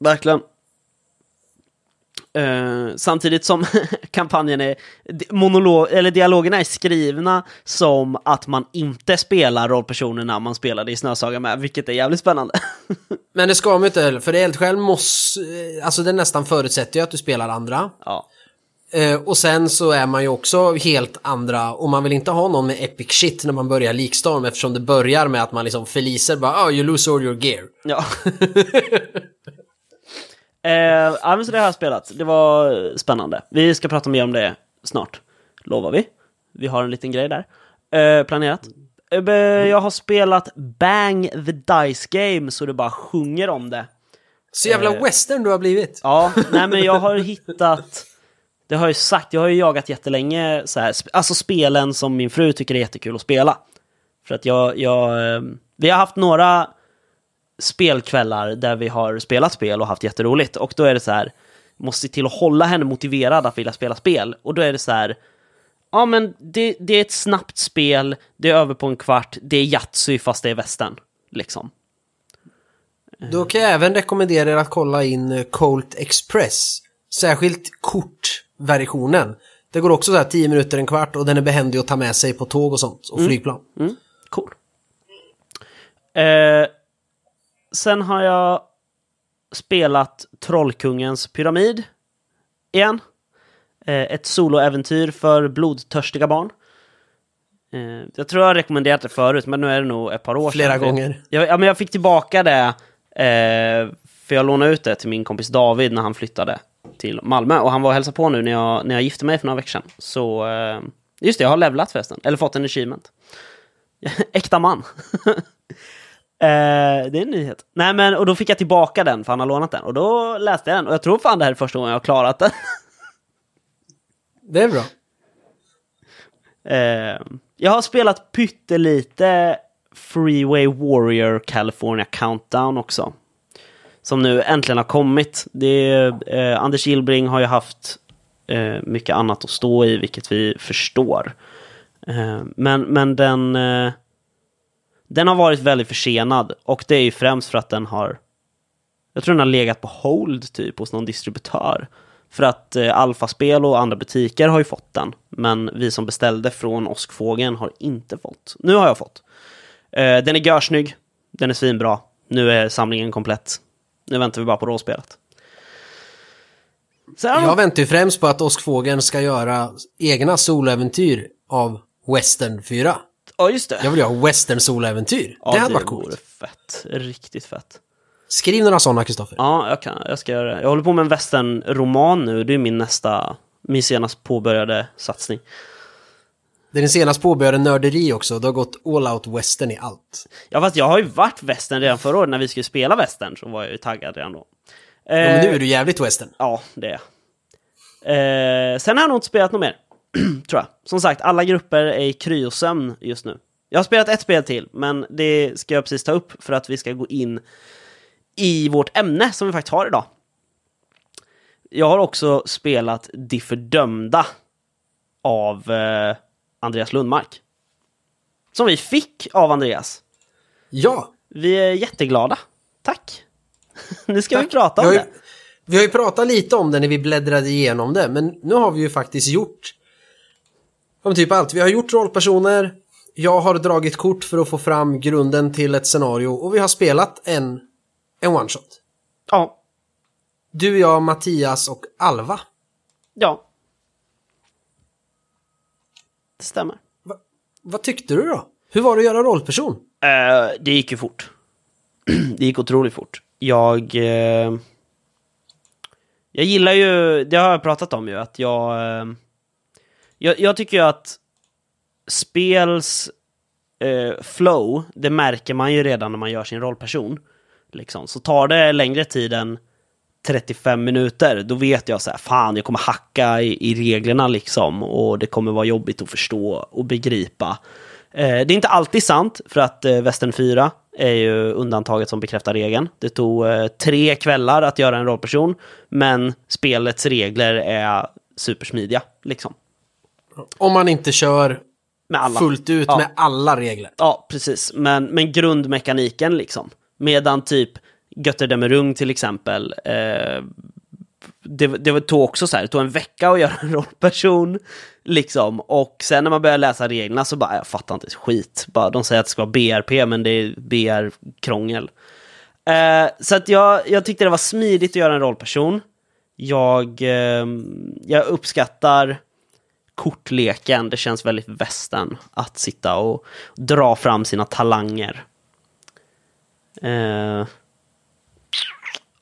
A: Verkligen. Eh, samtidigt som kampanjen är, monolog, eller dialogerna är skrivna som att man inte spelar rollpersonerna man spelade i Snösaga med, vilket är jävligt spännande.
B: Men det ska man inte heller, för Eldsjäl måste... eh, Alltså det nästan förutsätter ju att du spelar andra.
A: ja.
B: Eh, och sen så är man ju också helt andra och man vill inte ha någon med epic shit när man börjar likstorm eftersom det börjar med att man liksom förliser bara oh you lose all your gear.
A: Ja. eh, ja, men så det har jag spelat. Det var spännande. Vi ska prata mer om det snart. Lovar vi. Vi har en liten grej där. Eh, planerat. Eh, jag har spelat Bang the Dice Game så det bara sjunger om det.
B: Så jävla
A: Eh.
B: western du har blivit.
A: Ja, nej men jag har hittat... Det har jag ju sagt, jag har ju jagat jättelänge så här, alltså spelen som min fru tycker är jättekul att spela. För att jag, jag... eh, Vi har haft några spelkvällar där vi har spelat spel och haft jätteroligt. Och då är det så här, måste till att hålla henne motiverad att vilja spela spel. Och då är det så här, ja men det, det är ett snabbt spel, det är över på en kvart, det är Yatzy fast det är västern. Liksom.
B: Då kan jag även rekommendera er att kolla in eh, Colt Express. Särskilt kortversionen. Det går också så här 10 minuter, en kvart och den är behändig att ta med sig på tåg och sånt. Och flygplan.
A: Mm, cool. Eh, sen har jag spelat Trollkungens pyramid igen. Eh, ett soloäventyr för blodtörstiga barn. Eh, jag tror jag har rekommenderat det förut, men nu är det nog ett par år
B: Flera
A: sedan.
B: gånger.
A: Jag, ja, men jag fick tillbaka det, eh, för jag lånade ut det till min kompis David när han flyttade till Malmö. Och han var och hälsade på nu när jag, när jag gifte mig för några veckor sedan. Så, just det, jag har levlat förresten. Eller fått en achievement. Äkta man. eh, det är en nyhet. Nej men, och då fick jag tillbaka den, för han har lånat den. Och då läste jag den, och jag tror fan det här är första gången jag har klarat den.
B: Det är bra.
A: Eh, jag har spelat pyttelite Freeway Warrior California Countdown också. Som nu äntligen har kommit. Det eh, Anders Gillbring har ju haft eh, mycket annat att stå i, vilket vi förstår. Eh, men, men den, eh, den har varit väldigt försenad och det är ju främst för att den har jag tror den har legat på hold typ hos någon distributör. För att eh, Alfaspel och andra butiker har ju fått den. Men vi som beställde från Åskfågeln har inte fått. Nu har jag fått. Eh, den är görsnygg. Den är svinbra. Nu är samlingen komplett. Nu väntar vi bara på råspelet. Sen...
B: Jag väntar ju främst på att Åskfågeln ska göra egna soläventyr av Western 4.
A: Ja, just det.
B: Jag vill ju ha Western soläventyr.
A: ja,
B: det hade varit
A: vore
B: coolt.
A: fett. Riktigt fett.
B: Skriv några sådana, Kristoffer.
A: Ja, jag, kan, jag ska göra det. Jag håller på med en westernroman nu. Det är min nästa, min senast påbörjade satsning.
B: Det är din senast påbörjade nörderi också. Du har gått all out western i allt.
A: Ja, fast jag har ju varit western redan förra året när vi skulle spela western, så var jag ju taggad redan då.
B: Ja, men nu
A: Eh,
B: är du jävligt western.
A: Ja, det är jag. Eh, sen har jag nog inte spelat något mer, tror jag. Som sagt, alla grupper är i kryosömn just nu. Jag har spelat ett spel till, men det ska jag precis ta upp för att vi ska gå in i vårt ämne som vi faktiskt har idag. Jag har också spelat De fördömda av eh, Andreas Lundmark. Som vi fick av Andreas.
B: Ja,
A: Vi är jätteglada. Tack! nu ska vi
B: Tack.
A: prata om
B: Vi har
A: det.
B: ju, vi har ju pratat lite om det när vi bläddrade igenom det, men nu har vi ju faktiskt gjort om typ allt. Vi har gjort rollpersoner, jag har dragit kort för att få fram grunden till ett scenario och vi har spelat en, en one-shot.
A: Ja.
B: Du, jag, Mattias och Alva.
A: Ja. Det stämmer.
B: Va, vad tyckte du då? Hur var det att göra rollperson?
A: Eh, det gick ju fort. det gick otroligt fort. Jag... eh, jag gillar ju, det har jag pratat om ju, att jag... eh, jag, jag tycker ju att spels eh, flow, det märker man ju redan när man gör sin rollperson. Liksom. Så tar det längre tid än 35 minuter, då vet jag så här, fan jag kommer hacka i, i reglerna liksom och det kommer vara jobbigt att förstå och begripa. Eh, det är inte alltid sant, för att eh, Västern 4 är ju undantaget som bekräftar regeln. Det tog eh, tre kvällar att göra en rollperson, men spelets regler är supersmidiga, liksom.
B: Om man inte kör fullt ut
A: Ja.
B: med alla regler.
A: Ja, precis. Men, men grundmekaniken liksom. Medan typ Götterdämmerung till exempel. Eh, det, det tog också så här, det tog en vecka att göra en rollperson. Liksom. Och sen när man börjar läsa reglerna så bara, jag fattar inte skit. Bara, de säger att det ska vara BRP, men det är BR-krångel. Eh, så att jag, jag tyckte det var smidigt att göra en rollperson. Jag, eh, jag uppskattar kortleken. Det känns väldigt västern att sitta och dra fram sina talanger. Eh,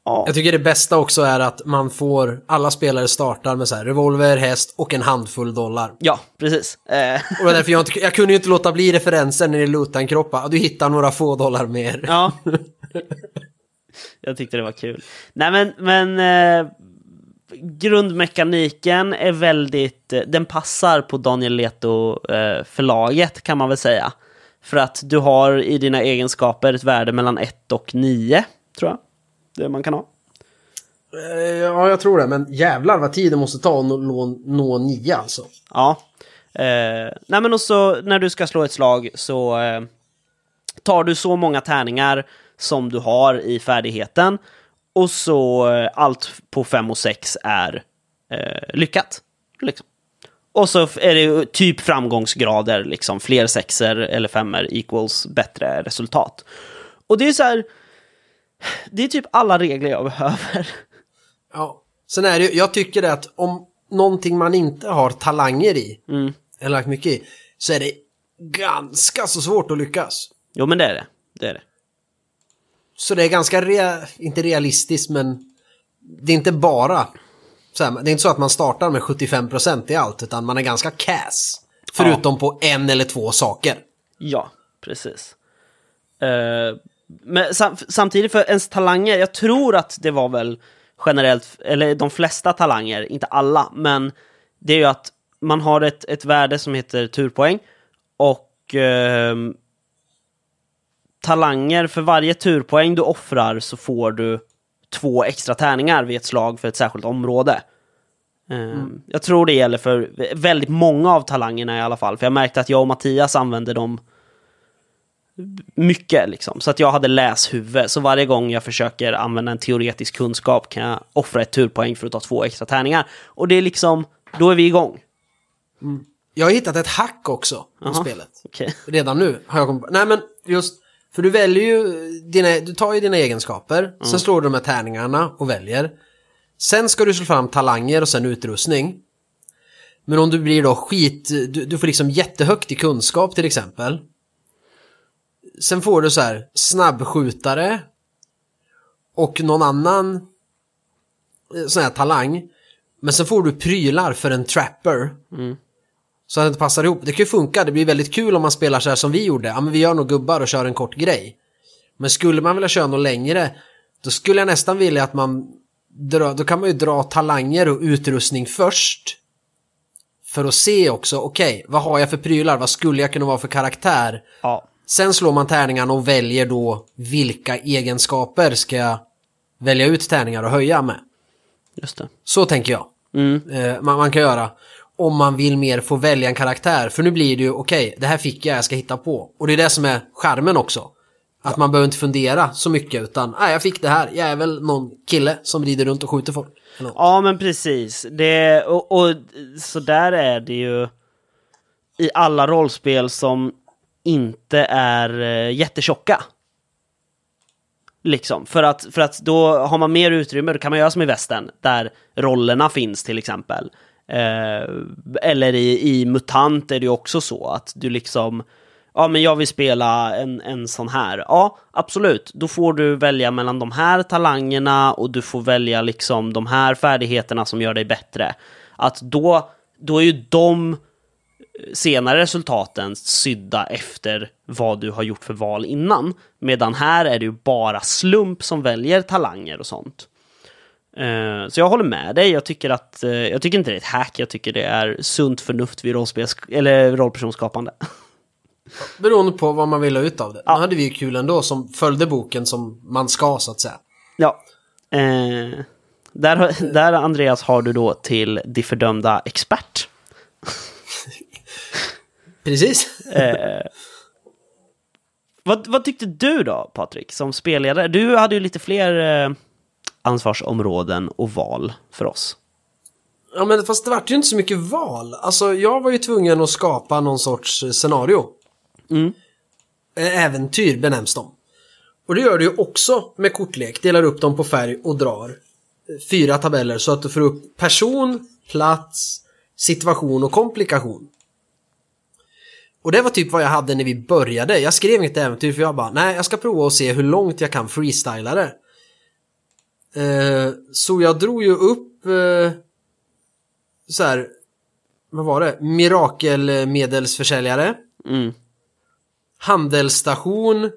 A: ja,
B: Jag tycker det bästa också är att man får, alla spelare startar med så här revolver, häst och en handfull dollar.
A: ja, precis. Eh,
B: Och därför jag, inte, jag kunde ju inte låta bli referensen när det lutar en kroppa. Du hittar några få dollar mer.
A: ja. Jag tyckte det var kul. Nej men, men eh, grundmekaniken är väldigt, eh, den passar på Daniel Leto eh, kan man väl säga. För att du har i dina egenskaper ett värde mellan 1 och 9, tror jag. Det man kan ha.
B: Eh, Ja, jag tror det. Men jävlar vad tid det måste ta att nå, nå, nå nio alltså.
A: Ja. Eh, nej men och så när du ska slå ett slag så eh, tar du så många tärningar som du har i färdigheten och så eh, allt på 5 och 6 är eh, lyckat. Liksom. Och så är det typ framgångsgrader, liksom fler sexer eller femmer equals bättre resultat. Och det är så här, det är typ alla regler jag behöver.
B: Ja. Sen är det ju, jag tycker att om någonting man inte har talanger i, eller lagt mycket i, så är det ganska så svårt att lyckas.
A: Jo men det är det, det är det.
B: Så det är ganska, rea, inte realistiskt men det är inte bara, så här, det är inte så att man startar med 75% i allt utan man är ganska cass. Förutom på en eller två saker.
A: Ja, precis. Eh, men sam samtidigt för ens talanger, jag tror att det var väl generellt, eller de flesta talanger, inte alla, men det är ju att man har ett, ett värde som heter turpoäng och ehm, talanger, för varje turpoäng du offrar så får du två extra tärningar vid ett slag för ett särskilt område. Ehm, Jag tror det gäller för väldigt många av talangerna i alla fall, för jag märkte att jag och Mattias använde dem mycket liksom. Så att jag hade läshuvud. Så varje gång jag försöker använda en teoretisk kunskap kan jag offra ett turpoäng för att ta två extra tärningar. Och det är liksom, då är vi igång.
B: Jag har hittat ett hack också på
A: Jaha.
B: spelet.
A: Okej.
B: Redan nu har jag kommit på. Nej men just, för du väljer ju dina, du tar ju dina egenskaper, sen slår du de här tärningarna och väljer. Sen ska du slå fram talanger och sen utrustning. Men om du blir då skit, du, du får liksom jättehögt i kunskap till exempel. Sen får du så här snabbskjutare och någon annan eh, sån här talang. Men sen får du prylar för en trapper. Så att det inte passar ihop. Det kan ju funka, det blir väldigt kul om man spelar så här som vi gjorde. Ja men vi gör nog gubbar och kör en kort grej. Men skulle man vilja köra något längre, då skulle jag nästan vilja att man drar, då kan man ju dra talanger och utrustning först. För att se också, okej, vad har jag för prylar? Vad skulle jag kunna vara för karaktär?
A: Ja,
B: Sen slår man tärningarna och väljer då vilka egenskaper ska jag välja ut tärningar och höja med.
A: just det.
B: Så tänker jag. Eh, man, man kan göra. Om man vill mer få välja en karaktär. För nu blir det ju, okej, det här fick jag, jag ska hitta på. Och det är det som är skärmen också. Att man behöver inte fundera så mycket utan, nej jag fick det här, jag är väl någon kille som rider runt och skjuter folk. Eller.
A: Ja, men precis. Det, och, och så där är det ju i alla rollspel som inte är eh, jättetjocka. Liksom, för att, för att då har man mer utrymme, då kan man göra som i västern, där rollerna finns till exempel. Eh, eller i, i MUTANT är det ju också så att du liksom, ja men jag vill spela en, en sån här. Ja, absolut, då får du välja mellan de här talangerna och du får välja liksom de här färdigheterna som gör dig bättre. Att då, då är ju de senare resultaten sydda efter vad du har gjort för val innan. Medan här är det ju bara slump som väljer talanger och sånt. Eh, Så jag håller med dig. Jag tycker, att, eh, jag tycker inte det är ett hack. Jag tycker det är sunt förnuft vid eller rollpersonsskapande.
B: Beroende på vad man vill ha ut av det. Nu hade vi ju kul ändå som följde boken som man ska så att säga.
A: Ja. Eh, där, där Andreas har du då till de fördömda expert.
B: Precis.
A: Vad, vad tyckte du då, Patrik, som spelledare? Du hade ju lite fler eh, ansvarsområden och val för oss.
B: Ja men fast det vart ju inte så mycket val. Alltså jag var ju tvungen att skapa någon sorts eh, scenario.
A: Mm.
B: Äventyr benämns de. Och det gör du ju också med kortlek. Delar upp dem på färg och drar eh, fyra tabeller så att du får upp person, plats, situation och komplikation. Och det var typ vad jag hade när vi började. Jag skrev inget äventyr för jag bara, nej jag ska prova och se hur långt jag kan freestyla det. Eh, så jag drog ju upp eh, så här, vad var det? Mirakelmedelsförsäljare,
A: Mm.
B: handelsstation,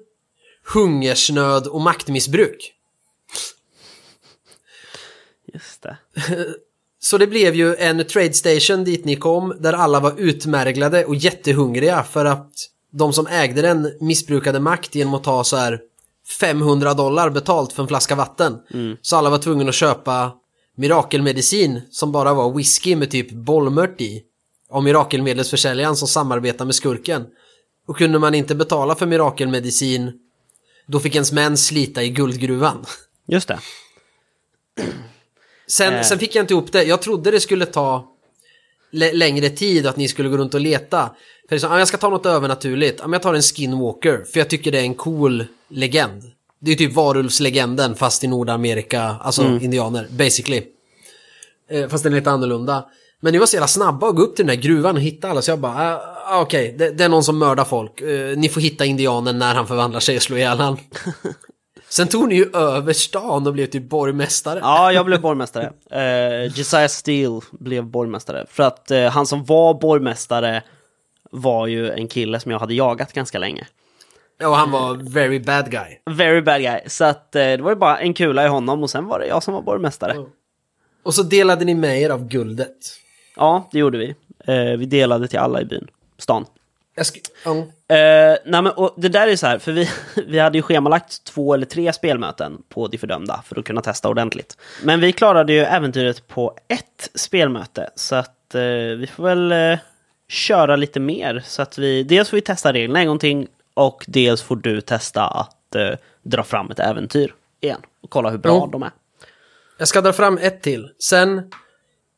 B: hungersnöd och maktmissbruk.
A: Just det.
B: Så det blev ju en trade station dit ni kom där alla var utmärglade och jättehungriga för att de som ägde den missbrukade makt genom att ta så här 500 dollar betalt för en flaska vatten. Så alla var tvungna att köpa mirakelmedicin som bara var whisky med typ bollmört i. Av mirakelmedelsförsäljaren som samarbetar med skurken. Och kunde man inte betala för mirakelmedicin då fick ens män slita i guldgruvan.
A: Just det.
B: Sen,
A: Eh.
B: sen fick jag inte ihop det. Jag trodde det skulle ta längre tid att ni skulle gå runt och leta. För ah, jag ska ta något övernaturligt. Ah, jag tar en skinwalker. För jag tycker det är en cool legend. Det är typ varulvslegenden fast i Nordamerika. Alltså indianer, basically. Eh, fast den är lite annorlunda. Men ni var så jävla snabba att gå upp till den här gruvan och hitta alla så jag bara, ah, ah, okej, det, det är någon som mördar folk. Eh, ni får hitta indianen när han förvandlar sig och slå ihjäl han. Sen tog ni ju över stan och blev typ borgmästare.
A: Ja, jag blev borgmästare. Uh, Josiah Steele blev borgmästare. För att eh, han som var borgmästare var ju en kille som jag hade jagat ganska länge.
B: Ja, och han var very bad guy.
A: Very bad guy. Så att eh, det var ju bara en kula i honom och sen var det jag som var borgmästare.
B: Och så delade ni med er av guldet.
A: Ja, det gjorde vi. Vi delade till alla i byn. Stan.
B: Ja.
A: Eh, nej men, och det där är så här, för vi, vi hade ju schemalagt två eller tre spelmöten på De Fördömda för att kunna testa ordentligt. Men vi klarade ju äventyret på ett spelmöte, så att eh, vi får väl eh, köra lite mer. Så att vi, dels får vi testa reglerna en gång till och dels får du testa att dra fram ett äventyr igen och kolla hur bra
B: Ja.
A: de är.
B: Jag ska dra fram ett till. Sen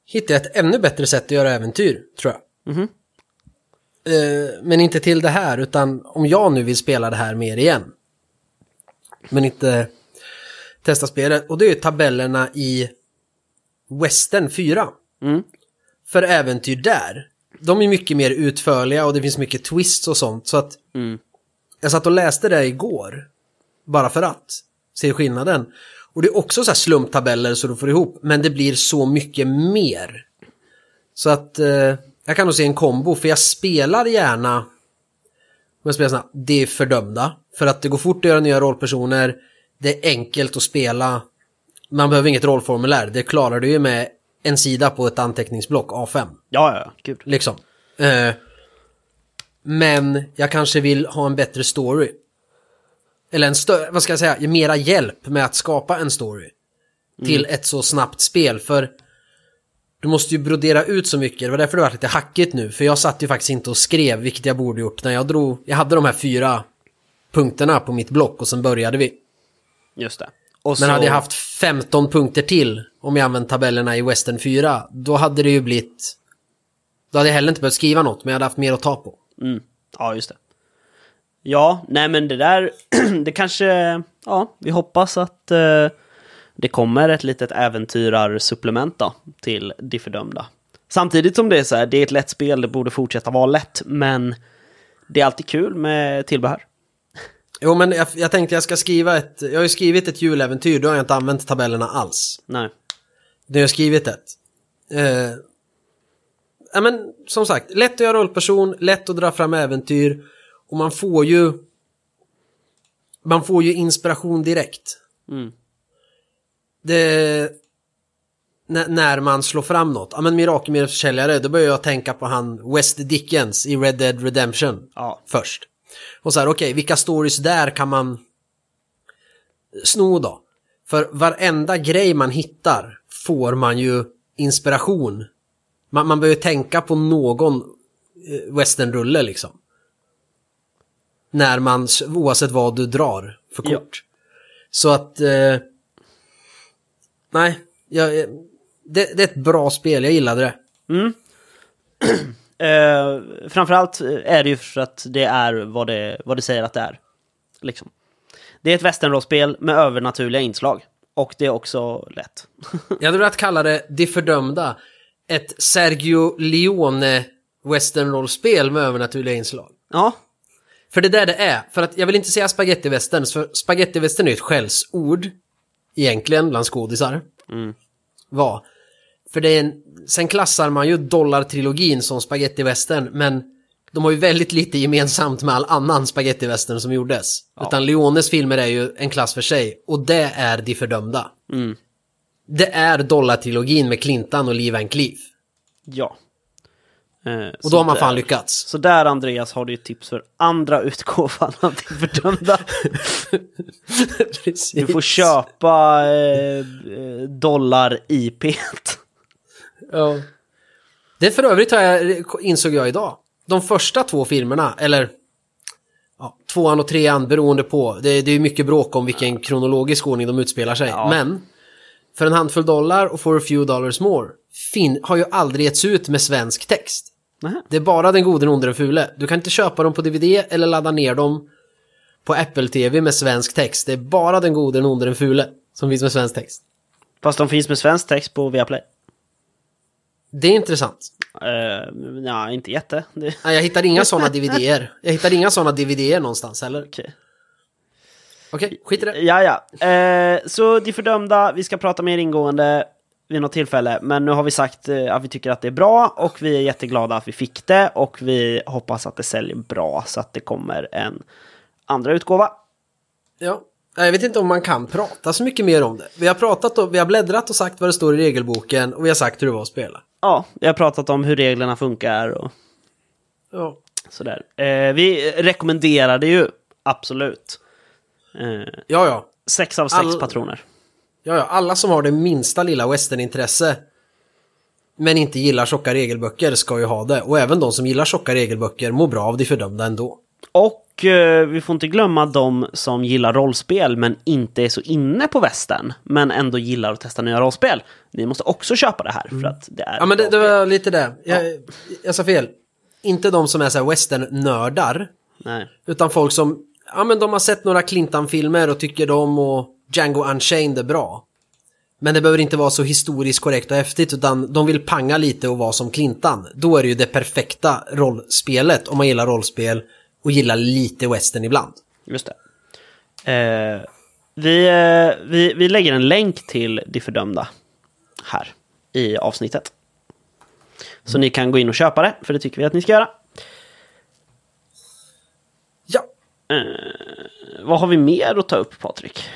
B: hittade jag ett ännu bättre sätt att göra äventyr, tror jag.
A: Mhm.
B: Eh, men inte till det här, utan om jag nu vill spela det här mer igen. Men inte testa spelet. Och det är ju tabellerna i Western 4.
A: Mm.
B: För äventyr där. De är mycket mer utförliga och det finns mycket twists och sånt. Så att
A: Mm.
B: jag satt och läste det igår. Bara för att se skillnaden. Och det är också så här slumptabeller så du får ihop. Men det blir så mycket mer. Så att eh, jag kan nog se en kombo. För jag spelar gärna. Jag spelar såna, det är fördömda. För att det går fort att göra nya rollpersoner. Det är enkelt att spela. Man behöver inget rollformulär. Det klarar du ju med en sida på ett anteckningsblock, A5.
A: Ja, ja, gud.
B: Liksom. Eh, men jag kanske vill ha en bättre story. Eller en större, vad ska jag säga, mera hjälp med att skapa en story. Till ett så snabbt spel, för du måste ju brodera ut så mycket. Det var därför det var lite hackigt nu, för jag satt ju faktiskt inte och skrev, vilket jag borde gjort när jag drog, jag hade de här fyra punkterna på mitt block och sen började vi.
A: Just det. Och
B: Men
A: så,
B: hade jag haft 15 punkter till om jag använt tabellerna i Western 4, då hade det ju blivit... Då hade jag heller inte behövt skriva något, men jag hade haft mer att ta på.
A: Mm. Ja, just det. Ja, nej men det där, det kanske, ja, vi hoppas att eh, det kommer ett litet äventyrarsupplement då till De fördömda. Samtidigt som det är så här, det är ett lätt spel, det borde fortsätta vara lätt, men det är alltid kul med tillbehör.
B: Jo, men jag, jag tänkte jag ska skriva ett... Jag har ju skrivit ett juläventyr, då har jag inte använt tabellerna alls.
A: Nej.
B: Nu har jag skrivit ett. Eh, ja, men som sagt, lätt att göra rollperson, lätt att dra fram äventyr. Och man får ju... Man får ju inspiration direkt.
A: Mm.
B: Det... När, man slår fram något. Ja men mirakelmedelsförsäljare, då börjar jag tänka på han West Dickens i Red Dead Redemption.
A: Ja.
B: Först. Och så här, okej, vilka stories där kan man sno då? För varenda grej man hittar får man ju inspiration. Man, man behöver tänka på någon eh, westernrulle liksom. När man, oavsett vad du drar för
A: Ja.
B: kort. Så att... Eh, nej, jag, det, det är ett bra spel, jag gillade det.
A: Eh, framförallt är det ju för att det är vad det, vad det säger att det är. Liksom. Det är ett westernrollspel med övernaturliga inslag. Och det är också lätt.
B: Jag hade velat kalla det De fördömda. Ett Sergio Leone westernrollspel med övernaturliga inslag.
A: ja,
B: För det är där det är. För att jag vill inte säga spaghetti-western, för spaghetti-western är ju ett skällsord. Egentligen, bland skådisar. Var. För det är en, sen klassar man ju dollartrilogin som spaghetti-western, men de har ju väldigt lite gemensamt med all annan spaghetti-western som gjordes. Utan Leones filmer är ju en klass för sig, och det är De fördömda. Det är dollartrilogin med Clintan och Lee Van Cleef.
A: ja. Eh,
B: Och då har man fan lyckats.
A: Så där Andreas har du ett tips för andra utgåvan av din fördömda.
B: Precis.
A: Du får köpa eh, eh, dollar-IP.
B: Ja. Det för övrigt har jag, insåg jag idag. De första två filmerna, eller ja, tvåan och trean beroende på. Det, det är ju mycket bråk om vilken kronologisk ordning de utspelar sig.
A: Ja.
B: Men för en handfull dollar och for a few dollars more fin, har ju aldrig getts ut med svensk text.
A: Nähä.
B: Det är bara den gode, den onde, den fule. Du kan inte köpa dem på DVD eller ladda ner dem på Apple TV med svensk text. Det är bara den gode, den onde, den fule som finns med svensk text.
A: Fast de finns med svensk text på Viaplay.
B: Det är intressant.
A: Uh, ja, inte jätte. Det,
B: Nej, jag hittar inga sådana DVD-er. Jag hittar inga sådana DVD-er någonstans heller.
A: okej.
B: Okej, skit i det.
A: Ja, ja. Eh, så de fördömda, vi ska prata mer ingående vid något tillfälle. Men nu har vi sagt eh, att vi tycker att det är bra och vi är jätteglada att vi fick det. Och vi hoppas att det säljer bra så att det kommer en andra utgåva.
B: Ja. Jag vet inte om man kan prata så mycket mer om det. Vi har pratat och vi har bläddrat och sagt vad det står i regelboken och vi har sagt hur det var att spela.
A: Ja, vi har pratat om hur reglerna funkar och
B: Ja.
A: sådär. Eh, vi rekommenderar det ju, absolut. Eh,
B: Ja, ja.
A: sex av sex
B: All-
A: patroner.
B: Ja, ja. Alla som har det minsta lilla westernintresse men inte gillar tjocka regelböcker ska ju ha det. Och även de som gillar tjocka regelböcker mår bra av de fördömda ändå.
A: Och eh, vi får inte glömma de som gillar rollspel men inte är så inne på västern. Men ändå gillar att testa nya rollspel. Ni måste också köpa det här för att det är
B: Ja, men det, det var lite det. Jag, jag sa fel. Inte de som är så här western-nördar.
A: Nej.
B: Utan folk som, ja men de har sett några Clintan-filmer och tycker de och Django Unchained är bra. Men det behöver inte vara så historiskt korrekt och häftigt utan de vill panga lite och vara som Clintan. Då är det ju det perfekta rollspelet om man gillar rollspel och gillar lite western ibland.
A: Just det. Eh, vi, eh, vi, vi lägger en länk till De fördömda här i avsnittet. Så ni kan gå in och köpa det, för det tycker vi att ni ska göra.
B: Ja,
A: Vad har vi mer att ta upp, Patrik?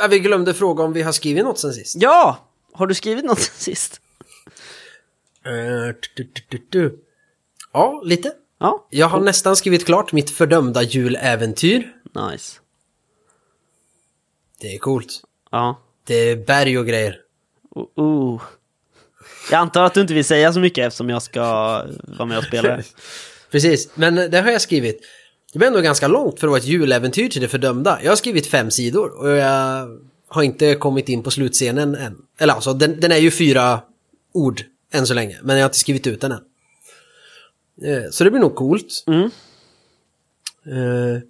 B: Ja, vi glömde fråga om vi har skrivit något sen sist.
A: Ja! Har du skrivit något sen sist?
B: Du. Ja, lite.
A: Ja,
B: Jag har nästan skrivit klart mitt fördömda juläventyr.
A: nice.
B: Det är coolt.
A: Ja.
B: Det är berg och grejer.
A: Uh, uh. Jag antar att du inte vill säga så mycket eftersom jag ska vara med och spela.
B: Precis, men det har jag skrivit. Det blir ändå ganska långt för att vara ett juläventyr till det fördömda. Jag har skrivit fem sidor och jag har inte kommit in på slutscenen än. Eller alltså, den, den är ju fyra ord än så länge, men jag har inte skrivit ut den än. Eh, Så det blir nog coolt.
A: Mm.
B: Eh,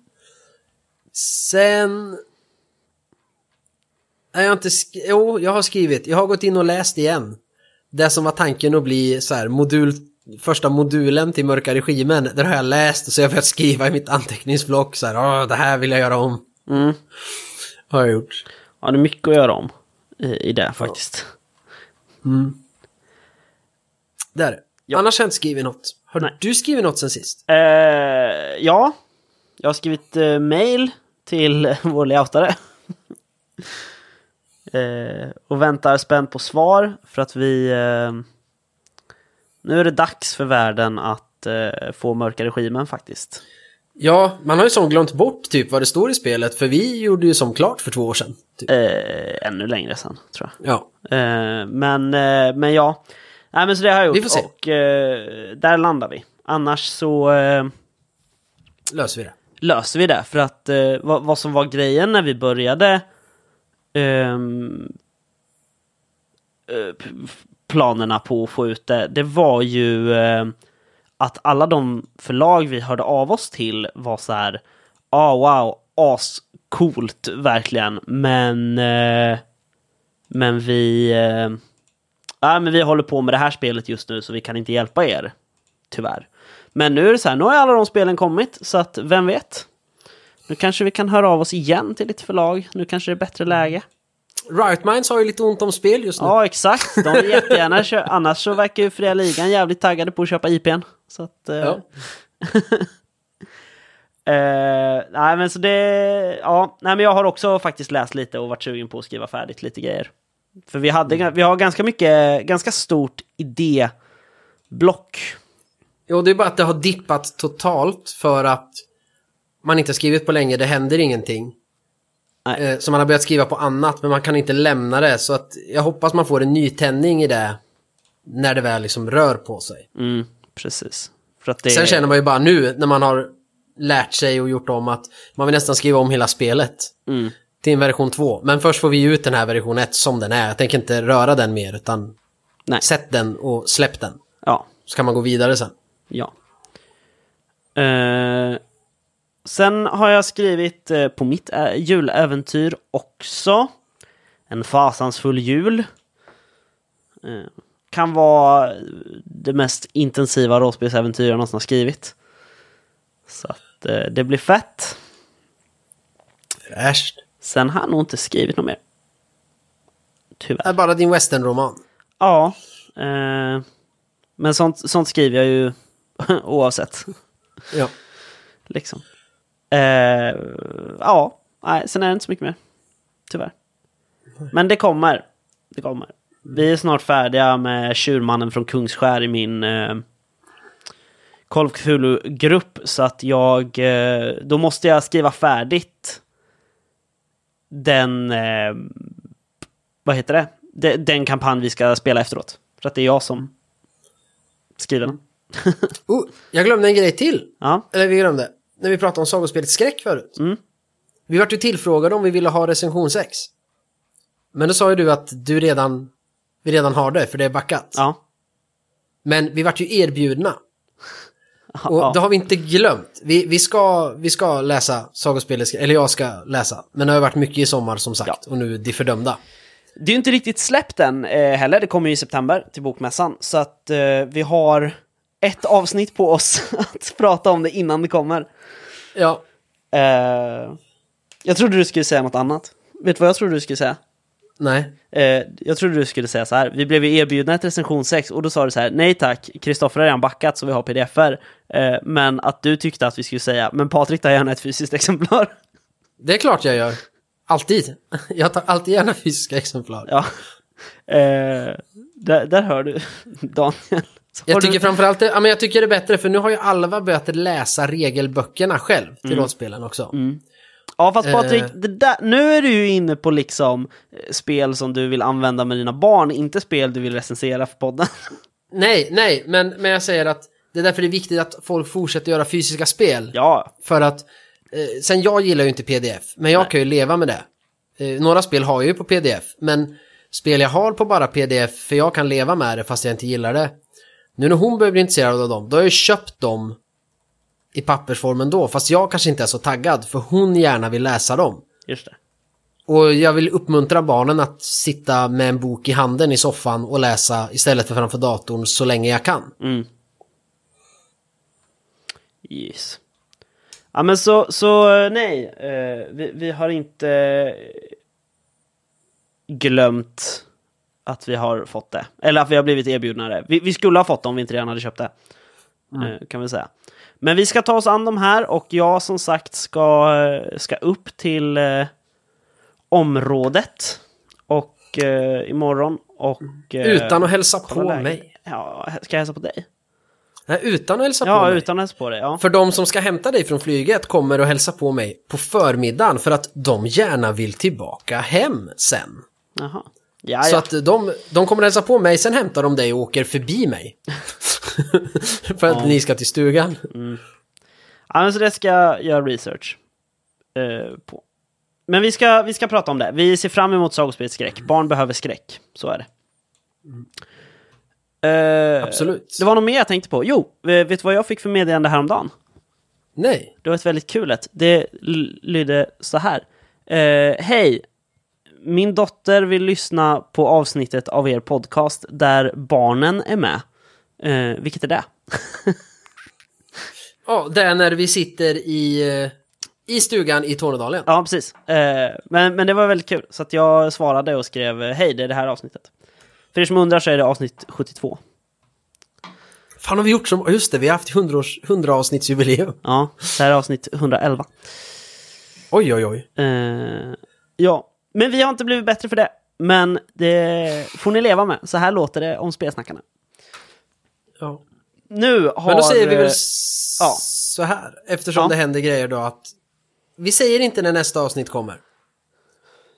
B: Sen... Nej, jag har inte sk- Jo, jag har skrivit. Jag har gått in och läst igen. Det som var tanken att bli så här modul... Första modulen till Mörka Regimen. Där har jag läst och så jag börjat skriva i mitt anteckningsblock så här. Åh, det här vill jag göra om.
A: Mm.
B: Har jag gjort.
A: Ja, det är mycket att göra om i, i det faktiskt.
B: Där. Annars har jag inte skrivit något. Har
A: Nej.
B: du skrivit något sen sist?
A: Eh, ja, jag har skrivit eh, mail till vår layoutare. eh, och väntar spänt på svar för att vi... Nu är det dags för världen att eh, få mörka regimen faktiskt.
B: Ja, man har ju som glömt bort typ vad det står i spelet. För vi gjorde ju som klart för två år sedan. Typ.
A: Eh, ännu längre sen, tror jag.
B: Ja.
A: Eh, men, eh, men ja. Nej, men så det har jag gjort.
B: Vi får se.
A: Och eh, där landar vi. Annars så... Eh,
B: Löser vi det.
A: löser vi det. För att vad, vad som var grejen när vi började ehm, eh, planerna på att få ut det, det var ju eh, att alla de förlag vi hörde av oss till var så här, ah wow, ascoolt verkligen, men eh, men vi äh, ja, men vi håller på med det här spelet just nu så vi kan inte hjälpa er. Tyvärr. Men nu är det så här, nu har alla de spelen kommit, så att vem vet? Nu kanske vi kan höra av oss igen till ditt förlag. Nu kanske det är bättre läge.
B: Riot Minds har ju lite ont om spel just nu.
A: Ja, exakt. De vill jättegärna köra. Annars så verkar ju Fria Ligan jävligt taggade på att köpa IPn. Så att... Eh,
B: Ja.
A: eh, nej, men så det... Ja, nej, men jag har också faktiskt läst lite och varit sugen på att skriva färdigt lite grejer. För vi, hade, vi har ganska mycket, ganska stort idéblock.
B: Jo, det är bara att det har dippat totalt för att man inte skrivit på länge, det händer ingenting.
A: Nej.
B: Eh, Så man har börjat skriva på annat, men man kan inte lämna det. Så att jag hoppas man får en nytändning i det när det väl liksom rör på sig.
A: Mm, precis. Det...
B: Sen känner man ju bara nu när man har lärt sig och gjort om att man vill nästan skriva om hela spelet
A: Mm.
B: till en version 2. Men först får vi ut den här version 1 som den är. Jag tänker inte röra den mer utan
A: Nej.
B: sätt den och släpp den.
A: Ja,
B: Så kan man gå vidare sen.
A: Ja. Eh, sen har jag skrivit eh, på mitt äh, juläventyr också. En fasansfull jul. Eh, kan vara det mest intensiva rollspelsäventyr jag någonsin har skrivit. Så att eh, det blir fett.
B: Fräscht.
A: Sen har jag nog inte skrivit något mer. Tyvärr.
B: Är bara din westernroman.
A: Ja. Eh, men sånt, sånt skriver jag ju oavsett.
B: Ja.
A: Liksom. Eh, ja, nej, sen är det inte så mycket mer. Tyvärr. Men det kommer. Det kommer. Vi är snart färdiga med Tjurmannen från Kungsskär i min eh, Call Cthulhu-grupp. Så att jag... Eh, då måste jag skriva färdigt den... Eh, vad heter det? De, den kampanj vi ska spela efteråt. För att det är jag som skriver den.
B: Oh, jag glömde en grej till.
A: Ja.
B: Eller vi glömde. När vi pratade om sagospelet Skräck förut.
A: Mm.
B: Vi vart ju tillfrågade om vi ville ha recension 6. Men då sa ju du att du redan, vi redan har det, för det är backat.
A: Ja.
B: Men vi vart ju erbjudna. Och det har vi inte glömt. Vi, vi, ska, vi ska läsa sagospelet, eller jag ska läsa. Men det har varit mycket i sommar som sagt.
A: Ja.
B: Och nu De fördömda.
A: Det är ju inte riktigt släppt än eh, heller. Det kommer ju i september till Bokmässan. Så att eh, vi har ett avsnitt på oss att prata om det innan det kommer.
B: Ja.
A: Eh, jag trodde du skulle säga något annat. Vet du vad jag trodde du skulle säga?
B: Nej.
A: Eh, jag trodde du skulle säga så här. Vi blev ju erbjudna ett recension 6 och då sa du så här. Nej tack, Kristoffer har redan backat så vi har pdf-er. Eh, men att du tyckte att vi skulle säga. Men Patrik tar gärna ett fysiskt exemplar.
B: Det är klart jag gör. Alltid. Jag tar alltid gärna fysiska exemplar.
A: ja. Där, där hör du Daniel. Så har
B: Jag
A: du-
B: tycker framförallt det, ja, men jag tycker det är bättre för nu har ju Alva börjat läsa regelböckerna själv till
A: Mm.
B: rollspelen också.
A: Ja fast Patrik,
B: Eh.
A: det där, nu är du ju inne på liksom eh, spel som du vill använda med dina barn, inte spel du vill recensera för podden.
B: Nej, nej, men, men jag säger att det Det är därför det är viktigt att folk fortsätter göra fysiska spel.
A: Ja,
B: För att, eh, sen jag gillar ju inte pdf, men jag
A: Nej.
B: kan ju leva med det. Eh, några spel har jag ju på pdf, men spel jag har på bara pdf, för jag kan leva med det fast jag inte gillar det. Nu när hon börjar bli intresserad av dem, då har jag köpt dem i pappersformen då, fast jag kanske inte är så taggad, för hon gärna vill läsa dem.
A: just det.
B: Och jag vill uppmuntra barnen att sitta med en bok i handen i soffan och läsa istället för framför datorn så länge jag kan.
A: Mm. Yes. Ja men så, så nej, eh, vi, vi har inte eh, glömt att vi har fått det. Eller att vi har blivit erbjudna det. Vi, vi skulle ha fått det om vi inte redan hade köpt det. Eh, kan vi säga. Men vi ska ta oss an de här och jag som sagt ska, eh, ska upp till eh, området. Och eh, imorgon och... Eh,
B: Utan att hälsa på
A: läget.
B: mig.
A: Ja, ska jag hälsa på dig?
B: Nej, utan att hälsa på
A: Ja,
B: mig.
A: utan att hälsa på dig. Ja.
B: För de som ska hämta dig från flyget kommer att hälsa på mig på förmiddagen för att de gärna vill tillbaka hem sen.
A: Jaha. Ja,
B: Så
A: ja.
B: att de, de kommer hälsa på mig, sen hämtar de dig och åker förbi mig. för att ni ska till stugan.
A: ja men så det ska jag göra research eh, på. Men vi ska, vi ska prata om det. Vi ser fram emot sagospelsskräck. Barn behöver skräck. Så är det. Eh,
B: Absolut.
A: Det var något mer jag tänkte på. Jo, eh, vet du vad jag fick för meddelande häromdagen?
B: Nej.
A: Det var ett väldigt kul ett. Det lydde så här. Eh, Hej! Min dotter vill lyssna på avsnittet av er podcast där barnen är med. Eh, vilket är det?
B: Ja, det är när vi sitter i, eh, i stugan i Tornedalen.
A: Ja, precis. Eh, men, men det var väldigt kul. Så jag svarade och skrev hej, det är det här avsnittet. För er som undrar så är det avsnitt 72.
B: Fan har vi gjort som, just det, vi har haft 100, års, 100 avsnittsjubileum.
A: Ja, det här är avsnitt 111.
B: Oj, oj, oj.
A: Eh, ja, men vi har inte blivit bättre för det. Men det får ni leva med. Så här låter det om spelsnackarna.
B: Ja.
A: Nu har...
B: Men då säger vi väl
A: eh, ja.
B: så här, eftersom
A: Ja.
B: det händer grejer då att vi säger inte när nästa avsnitt kommer. Det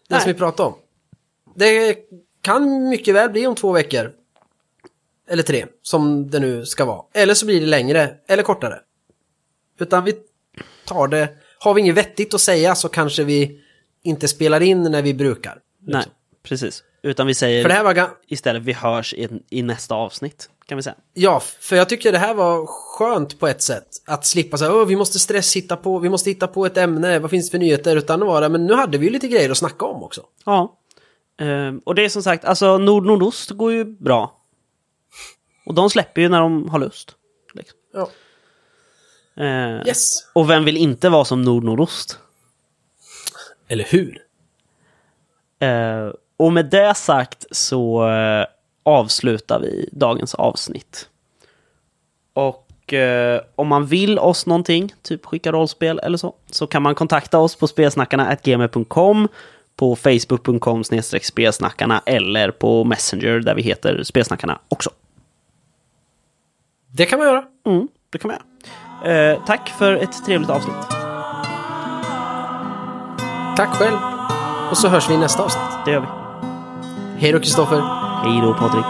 A: Nej.
B: som vi pratade om. Det kan mycket väl bli om två veckor. Eller tre, som det nu ska vara. Eller så blir det längre, eller kortare. Utan vi tar det, har vi inget vettigt att säga så kanske vi inte spelar in när vi brukar.
A: Nej, precis. Utan vi säger
B: För det här var
A: istället vi hörs i, i nästa avsnitt. Kan vi säga.
B: Ja, för jag tycker det här var skönt på ett sätt. Att slippa säga Åh, vi måste stress hitta på, vi måste hitta på ett ämne, vad finns det för nyheter? Utan det var det, men nu hade vi ju lite grejer att snacka om också.
A: Ja. Ehm, och det är som sagt, alltså nord-nordost går ju bra. Och de släpper ju när de har lust. Liksom.
B: Ja.
A: Ehm,
B: Yes.
A: Och vem vill inte vara som nord-nordost?
B: Eller hur?
A: Eh, och med det sagt så eh, avslutar vi dagens avsnitt. Och eh, om man vill oss någonting, typ skicka rollspel eller så, så kan man kontakta oss på spelsnackarna.gmail.com på facebook.com spelsnackarna eller på Messenger där vi heter Spelsnackarna också.
B: Det kan man göra.
A: Mm, det kan man göra. Eh, tack för ett trevligt avsnitt.
B: Tack själv. Och så hörs vi i nästa avsnitt.
A: Det gör vi.
B: Hej då Kristoffer.
A: Hej då Patrik.